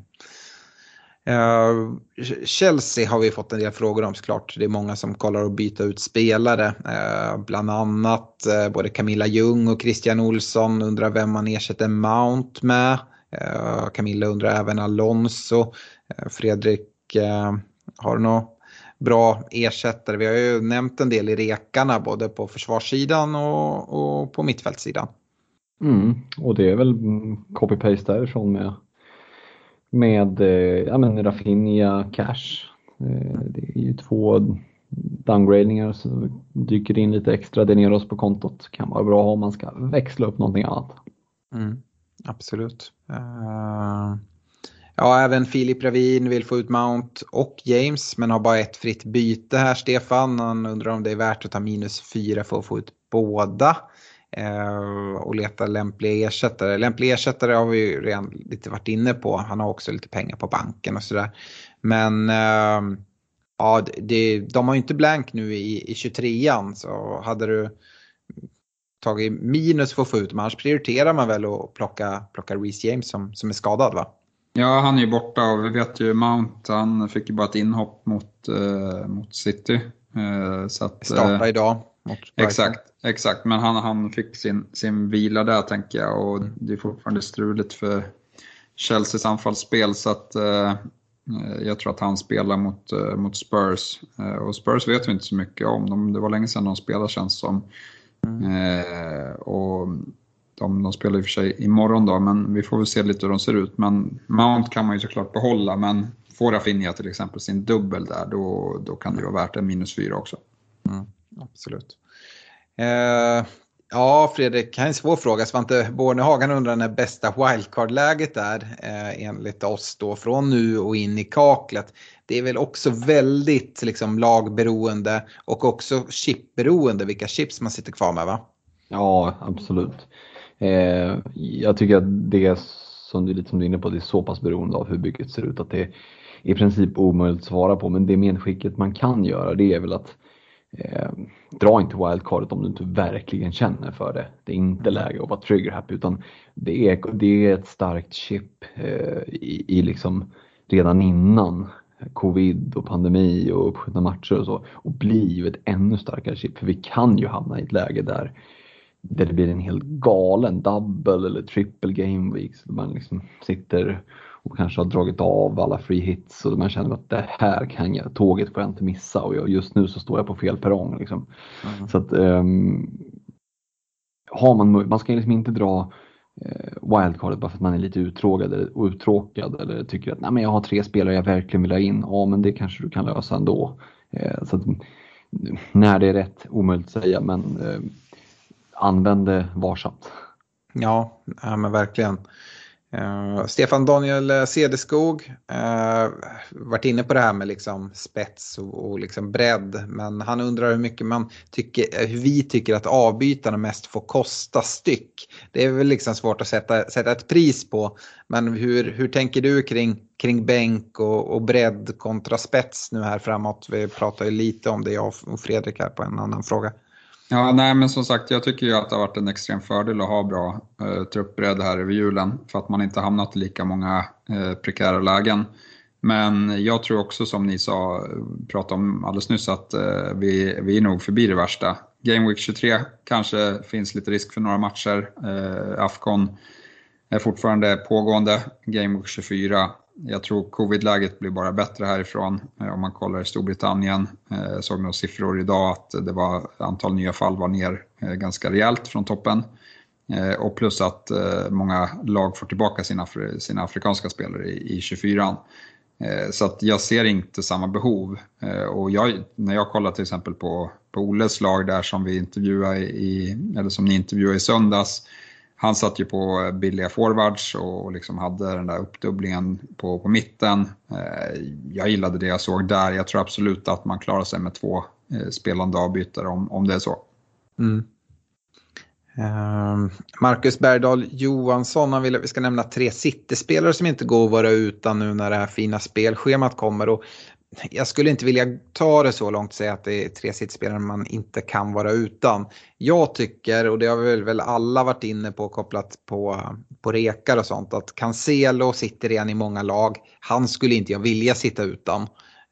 Uh, Chelsea har vi fått en del frågor om såklart. Det är många som kollar att byta ut spelare. Uh, bland annat uh, både Camilla Ljung och Christian Olsson undrar vem man ersätter Mount med. Camilla undrar även Alonso. Fredrik, har du något bra ersättare. Vi har ju nämnt en del i rekarna både på försvarssidan och, och på mittfältssidan. Mm, och det är väl copy-paste därifrån med, med eh, ja, men Raffinia Cash. Eh, det är ju två downgradingar så dyker in lite extra det ner oss på kontot. Kan vara bra om man ska växla upp någonting annat. Mm, absolut. Uh... Ja, även Filip Ravin vill få ut Mount och James men har bara ett fritt byte här, Stefan. Han undrar om det är värt att ta minus fyra för att få ut båda. Eh, och leta lämpliga ersättare. Lämpliga ersättare har vi ju redan lite varit inne på. Han har också lite pengar på banken och sådär. Men eh, ja, det, de har ju inte blank nu i, i 23an så hade du tagit minus för att få ut dem. Annars prioriterar man väl att plocka, plocka Reece James som, som är skadad va? Ja, han är ju borta och vi vet ju Mount, han fick ju bara ett inhopp mot, eh, mot City. Eh, så att, Starta eh, idag. exakt, exakt, men han, han fick sin, sin vila där tänker jag och mm. det är fortfarande struligt för Chelseas anfallsspel så att eh, jag tror att han spelar mot, eh, mot Spurs. Eh, och Spurs vet vi inte så mycket om, de, det var länge sedan de spelade känns som. Mm. och de, de spelar i och för sig imorgon då, men vi får väl se lite hur de ser ut. Men Mount kan man ju såklart behålla, men får Rafinha till exempel sin dubbel där, då, då kan det vara värt en minus fyra också. Mm, absolut. Eh, ja, Fredrik, här är en svår fråga. Svante Bornehagen undrar när bästa wildcard-läget är eh, enligt oss då från nu och in i kaklet. Det är väl också väldigt liksom, lagberoende och också chipberoende vilka chips man sitter kvar med va? Ja, absolut. Eh, jag tycker att det som du, lite som du är inne på, det är så pass beroende av hur bygget ser ut att det är i princip omöjligt att svara på. Men det medskicket man kan göra det är väl att eh, dra inte wildcardet om du inte verkligen känner för det. Det är inte mm. läge att vara trigger happy utan det är, det är ett starkt chip eh, i, i liksom redan innan covid och pandemi och uppskjutna matcher och så och bli ett ännu starkare chip för vi kan ju hamna i ett läge där där det blir en helt galen double eller triple game week. Så man liksom sitter och kanske har dragit av alla free hits och man känner att det här kan jag, tåget får jag inte missa och just nu så står jag på fel perrong. Liksom. Mm. Så att, um, har man, man ska liksom inte dra eh, wildcardet bara för att man är lite uttråkad eller, uttråkad eller tycker att Nej, men jag har tre spelare jag verkligen vill ha in. Ja men det kanske du kan lösa ändå. Eh, så att, när det är rätt, omöjligt att säga men eh, använd det varsamt. Ja, ja men verkligen. Uh, Stefan Daniel eh, Cederskog uh, varit inne på det här med liksom spets och, och liksom bredd. Men han undrar hur mycket man tycker, hur vi tycker att avbytarna mest får kosta styck. Det är väl liksom svårt att sätta, sätta ett pris på. Men hur, hur tänker du kring, kring bänk och, och bredd kontra spets nu här framåt? Vi pratar ju lite om det jag och Fredrik här på en annan fråga. Ja, nej men som sagt, jag tycker ju att det har varit en extrem fördel att ha bra eh, truppbredd här över julen för att man inte hamnat i lika många eh, prekära lägen. Men jag tror också som ni sa, pratade om alldeles nyss, att eh, vi, vi är nog förbi det värsta. Game Week 23 kanske finns lite risk för några matcher. Eh, Afcon är fortfarande pågående. Game Week 24 jag tror covid-läget blir bara bättre härifrån. Eh, om man kollar i Storbritannien, jag såg några siffror idag att det var, antal nya fall var ner eh, ganska rejält från toppen. Och plus att många lag får tillbaka sina, sina afrikanska spelare i, i 24 Så att jag ser inte samma behov. Och jag, när jag kollar till exempel på, på Olles lag där som vi intervjuade i, eller som ni intervjuade i söndags, han satt ju på eh, billiga forwards och liksom hade den där uppdubblingen på, på mitten. Eh, jag gillade det jag såg där. Jag tror absolut att man klarar sig med två eh, spelande avbytare om, om det är så. Mm. Ehm, Marcus Bergdahl Johansson han vill att vi ska nämna tre City-spelare som inte går att vara utan nu när det här fina spelschemat kommer. Och jag skulle inte vilja ta det så långt och säga att det är tre sittspelare man inte kan vara utan. Jag tycker, och det har vi väl alla varit inne på kopplat på, på rekar och sånt, att Cancelo sitter redan i många lag. Han skulle inte jag vilja sitta utan.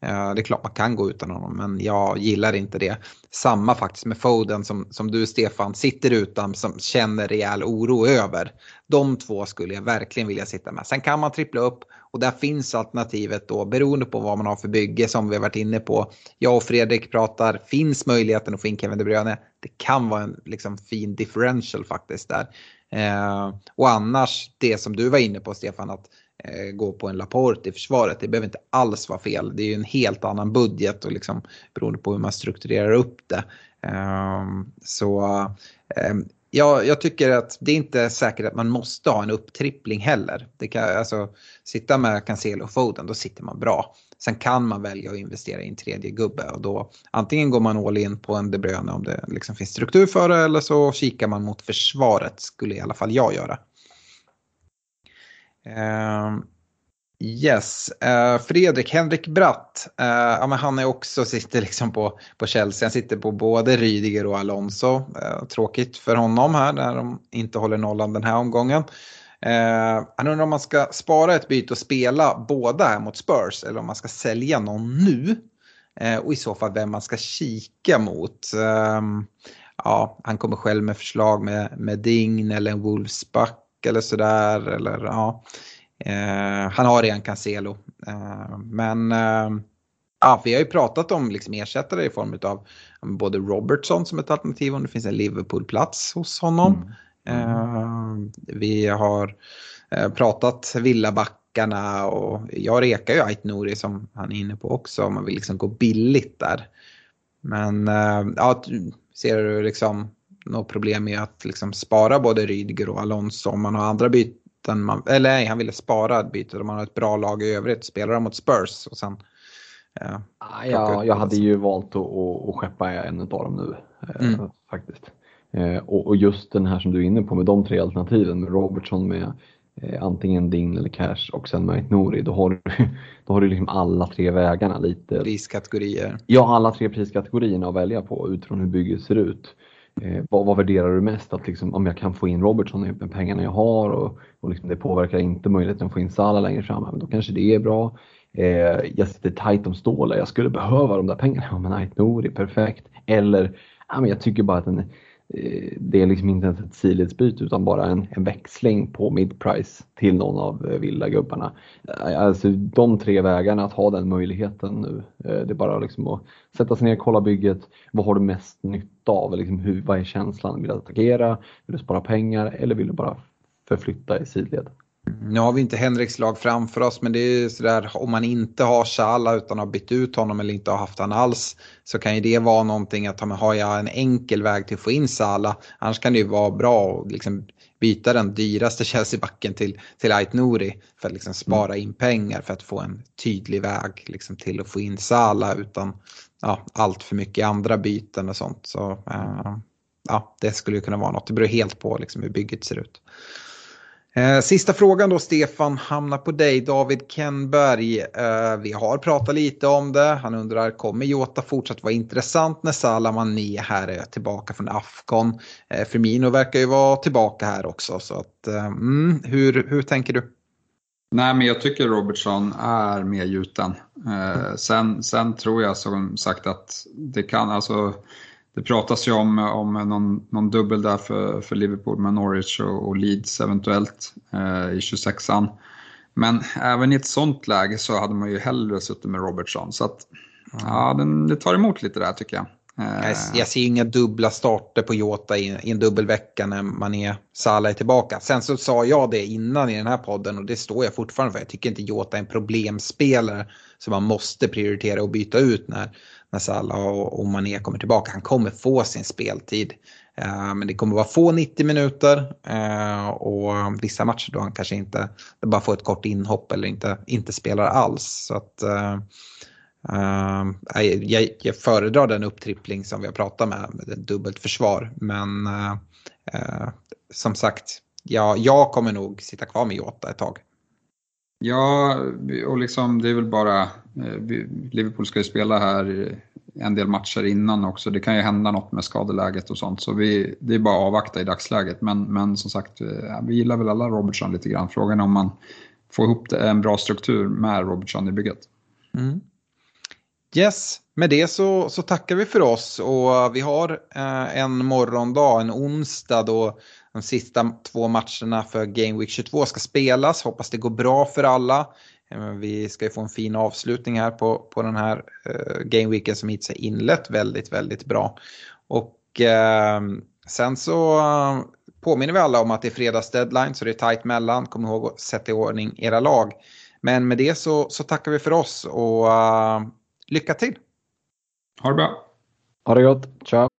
Eh, det är klart man kan gå utan honom men jag gillar inte det. Samma faktiskt med Foden som, som du Stefan sitter utan som känner rejäl oro över. De två skulle jag verkligen vilja sitta med. Sen kan man trippla upp och där finns alternativet då beroende på vad man har för bygge som vi har varit inne på. Jag och Fredrik pratar, finns möjligheten att få in Kevin De Bruyne? Det kan vara en liksom, fin differential faktiskt där. Eh, och annars det som du var inne på Stefan, att eh, gå på en Laporte i försvaret. Det behöver inte alls vara fel. Det är ju en helt annan budget och liksom beroende på hur man strukturerar upp det. Eh, så eh, Ja, jag tycker att det är inte säkert att man måste ha en upptrippling heller. Det kan, alltså, sitta med Cancelo och Foden, då sitter man bra. Sen kan man välja att investera i en tredje gubbe och då antingen går man all in på en De Bruyne om det liksom finns struktur för det eller så kikar man mot försvaret skulle i alla fall jag göra. Uh, Yes, uh, Fredrik Henrik Bratt, uh, ja, men han är också sitter liksom på, på Chelsea. Han sitter på både Rydiger och Alonso. Uh, tråkigt för honom här när de inte håller nollan den här omgången. han undrar om man ska spara ett byte och spela båda här mot Spurs eller om man ska sälja någon nu. och i så fall vem man ska kika mot. Ehm, ja, han kommer själv med förslag med, med Ding eller en Wolfsback eller sådär. Eller, ja. Eh, han har redan Cancelo. Eh, men eh, ja, vi har ju pratat om liksom ersättare i form av både Robertson som ett alternativ om det finns en Liverpool-plats hos honom. Mm. Mm. vi har pratat Villabackarna och jag rekar ju Ait Nouri som han är inne på också om man vill liksom gå billigt där. Men ja, ser du liksom något problem med att liksom spara både Rydiger och Alonso om man har andra byten byten man, eller nej, han ville spara bytet om man har ett bra lag i övrigt. Spelar de mot Spurs och sen eh, Ja, jag hade ju valt att, att, att skeppa en av dem nu eh, mm. faktiskt. Eh, och, och, just den här som du är inne på med de tre alternativen med Robertson med eh, antingen Ding eller Cash och sen med Nouri, då har du, då har du liksom alla tre vägarna lite. Priskategorier. Ja, alla tre priskategorierna att välja på utifrån hur bygget ser ut. Eh, vad, vad, värderar du mest? Att liksom, om jag kan få in Robertson med pengarna jag har och, och liksom det påverkar inte möjligheten att få in Salah längre fram, men då kanske det är bra. Eh, jag sitter tight om stålar, jag skulle behöva de där pengarna. Ja, men Ait är perfekt. Eller, ja, men jag tycker bara att en, Eh, det är liksom inte ens ett sidledsbyte utan bara en, en växling på midprice till någon av eh, villagubbarna. Eh, alltså de tre vägarna att ha den möjligheten nu. Det är bara liksom att sätta sig ner, kolla bygget. Vad har du mest nytta av? Liksom vad är känslan? Vill du attackera? Vill du spara pengar? Eller vill du bara förflytta i sidled? Nu har vi inte Henriks lag framför oss men det är ju sådär om man inte har Sala utan har bytt ut honom eller inte har haft han alls så kan ju det vara någonting att har jag en enkel väg till att få in Sala annars kan det ju vara bra att liksom byta den dyraste Chelsea-backen till, till Ait Nouri för att liksom spara in pengar för att få en tydlig väg liksom till att få in Sala utan ja, allt för mycket andra byten och sånt. Så, eh, ja, det skulle ju kunna vara något. Det beror helt på liksom, hur bygget ser ut. Eh, sista frågan då Stefan hamnar på dig. David Kenberg. Eh, vi har pratat lite om det. Han undrar kommer Jota fortsatt vara intressant när Salah Mané här är tillbaka från Afghan? Eh, Firmino verkar ju vara tillbaka här också. Så att, mm, hur, hur tänker du? Nej, men jag tycker Robertson är mer gjuten. Eh, sen, sen tror jag som sagt att det kan, alltså det pratas ju om, om någon, någon dubbel där för, för Liverpool med Norwich och, och Leeds eventuellt eh, i 26an. Men även i ett sånt läge så hade man ju hellre suttit med Robertson. Så att, ja, den, det tar emot lite där tycker jag. Eh. Jag, jag ser inga dubbla starter på Jota i, i en dubbelvecka när man är Salah är tillbaka. Sen så sa jag det innan i den här podden och det står jag fortfarande för. Jag tycker inte Jota är en problemspelare som man måste prioritera och byta ut när, när Salah och, Mané kommer tillbaka. Han kommer få sin speltid. Eh, men det kommer vara få 90 minuter eh, och vissa matcher då han kanske inte bara får ett kort inhopp eller inte, inte spelar alls. Så att, uh, jag, jag, föredrar den upptrippling som vi har pratat med, med dubbelt försvar. Men uh, uh, som sagt, ja, jag kommer nog sitta kvar med Jota ett tag. Ja, och liksom det är väl bara, eh, Liverpool ska ju spela här en del matcher innan också. Det kan ju hända något med skadeläget och sånt. Så vi, det är bara att avvakta i dagsläget. Men, men som sagt, eh, vi gillar väl alla Robertson lite grann. Frågan är om man får ihop en bra struktur med Robertson i bygget. Mm. Yes, med det så, så tackar vi för oss och vi har eh, en morgondag, en onsdag då de sista två matcherna för Game Week 22 ska spelas. Hoppas det går bra för alla. Eh, vi ska ju få en fin avslutning här på, på den här eh, Game Weeken som hittills är inlett väldigt, väldigt bra. Och eh, sen så påminner vi alla om att det är fredags deadline så det är tajt mellan. Kom ihåg att sätta i ordning era lag. Men med det så, så tackar vi för oss och uh, lycka till! Ha det bra! Ha det gott! Ciao!